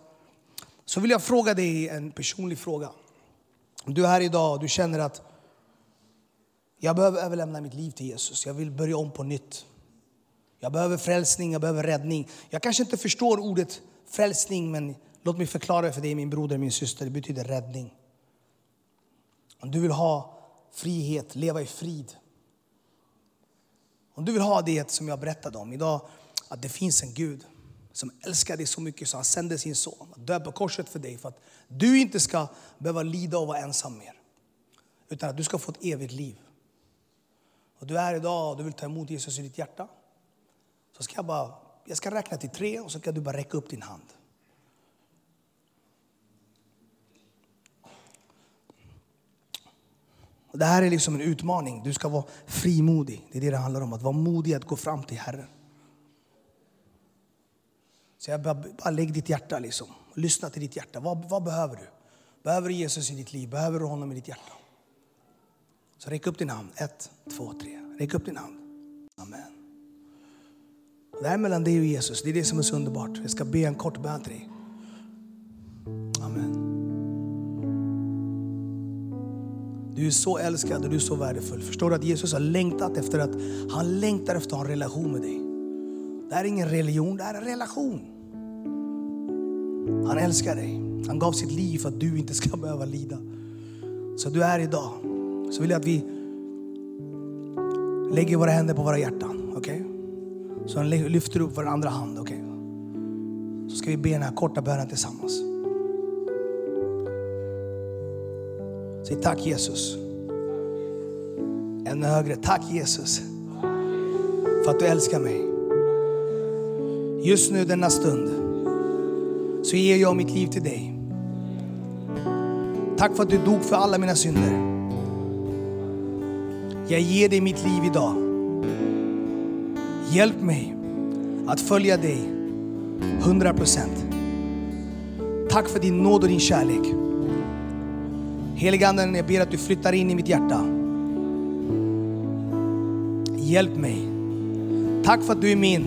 Så vill jag fråga dig en personlig fråga. Om du är här idag och du känner att jag behöver överlämna mitt liv till Jesus. Jag vill börja om på nytt. Jag behöver frälsning, jag behöver räddning. Jag kanske inte förstår ordet frälsning, men låt mig förklara för dig min broder, min syster. Det betyder räddning. Om du vill ha frihet, leva i frid. Om du vill ha det som jag berättade om idag, att det finns en Gud som älskar dig så mycket så han sände sin son att dö på korset för dig för att du inte ska behöva lida och vara ensam mer. Utan att du ska få ett evigt liv. Och du är här idag och du vill ta emot Jesus i ditt hjärta. Så ska jag bara, jag ska räkna till tre och så ska du bara räcka upp din hand. Och det här är liksom en utmaning. Du ska vara frimodig. Det är det det handlar om. Att vara modig att gå fram till Herren. Så jag bara, bara lägg ditt hjärta liksom. Lyssna till ditt hjärta. Vad, vad behöver du? Behöver du Jesus i ditt liv? Behöver du honom i ditt hjärta? Så räck upp din hand. Ett, två, tre. Räck upp din hand. Amen. Det här är mellan dig och Jesus. Det är det som är så underbart. Jag ska be en kort bön till dig. Amen. Du är så älskad och du är så värdefull. Förstår du att Jesus har längtat efter att han längtar efter att ha en relation med dig. Det här är ingen religion, det här är en relation. Han älskar dig. Han gav sitt liv för att du inte ska behöva lida. Så du är idag. Så vill jag att vi lägger våra händer på våra hjärtan. Okay? Så lyfter upp vår andra hand. Okay? Så ska vi be den här korta bönen tillsammans. Säg tack Jesus. Ännu högre. Tack Jesus. För att du älskar mig. Just nu denna stund så ger jag mitt liv till dig. Tack för att du dog för alla mina synder. Jag ger dig mitt liv idag. Hjälp mig att följa dig 100 procent. Tack för din nåd och din kärlek. Heliganden, jag ber att du flyttar in i mitt hjärta. Hjälp mig. Tack för att du är min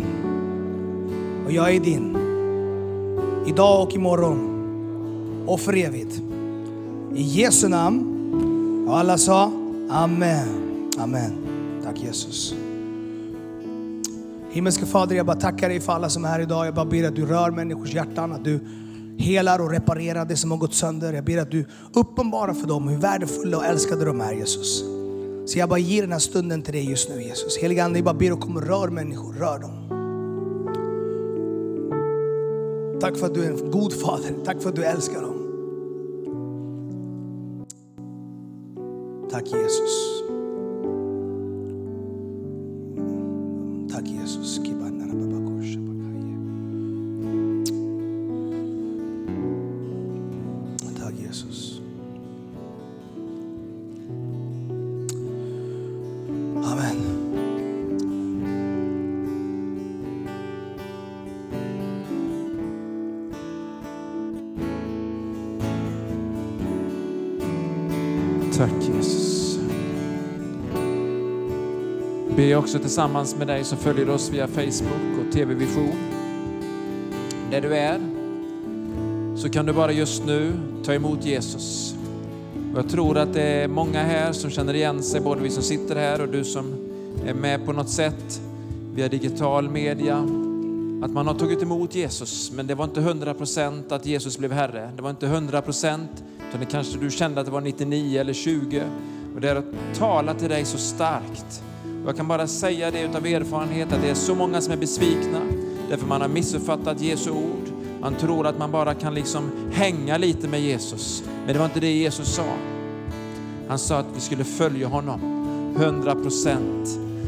och jag är din. Idag och imorgon och för evigt. I Jesu namn. Och alla sa Amen. Amen. Tack Jesus. Himmelske Fader, jag bara tackar dig för alla som är här idag. Jag bara ber att du rör människors hjärtan, att du helar och reparerar det som har gått sönder. Jag ber att du uppenbarar för dem hur värdefulla och älskade de är Jesus. Så jag bara ger den här stunden till dig just nu Jesus. Helige Ande, jag bara ber att komma och rör människor, rör dem. Tack för att du är en god fader, tack för att du älskar dem. Tack Jesus. Också tillsammans med dig som följer oss via Facebook och TV Vision. Där du är så kan du bara just nu ta emot Jesus. Och jag tror att det är många här som känner igen sig, både vi som sitter här och du som är med på något sätt via digital media. Att man har tagit emot Jesus, men det var inte 100% att Jesus blev Herre. Det var inte 100% utan det kanske du kände att det var 99 eller 20. Och det har talat till dig så starkt. Jag kan bara säga det utav erfarenhet att det är så många som är besvikna därför man har missuppfattat Jesu ord. Man tror att man bara kan liksom hänga lite med Jesus. Men det var inte det Jesus sa. Han sa att vi skulle följa honom 100%.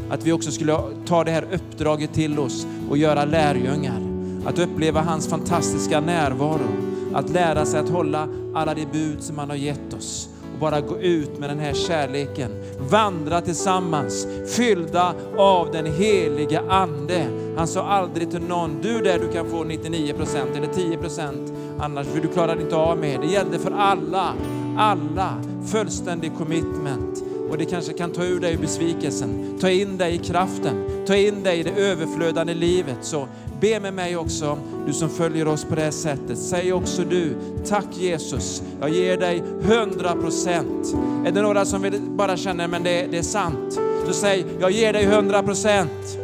Att vi också skulle ta det här uppdraget till oss och göra lärjungar. Att uppleva hans fantastiska närvaro. Att lära sig att hålla alla de bud som han har gett oss bara gå ut med den här kärleken. Vandra tillsammans, fyllda av den heliga Ande. Han sa aldrig till någon, du där du kan få 99% eller 10% annars för du klarar inte av mer. Det gällde för alla, alla, fullständig commitment. Och det kanske kan ta ur dig besvikelsen, ta in dig i kraften, ta in dig i det överflödande livet. Så be med mig också, du som följer oss på det här sättet. Säg också du, tack Jesus, jag ger dig 100 procent. Är det några som vill bara känner men det, det är sant? Så säg, jag ger dig 100 procent.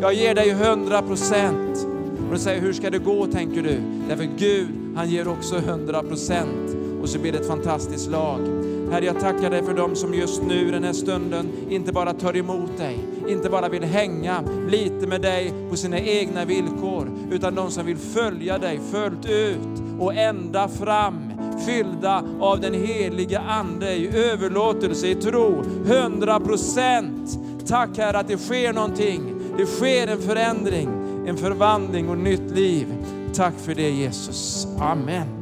Jag ger dig 100 procent. Och du säger, hur ska det gå tänker du? Därför Gud, han ger också 100 procent. Och så blir det ett fantastiskt lag. Herre, jag tackar dig för dem som just nu den här stunden inte bara tar emot dig, inte bara vill hänga lite med dig på sina egna villkor, utan de som vill följa dig fullt ut och ända fram, fyllda av den heliga Ande i överlåtelse, i tro, 100 procent. Tack Herre att det sker någonting, det sker en förändring, en förvandling och nytt liv. Tack för det Jesus. Amen.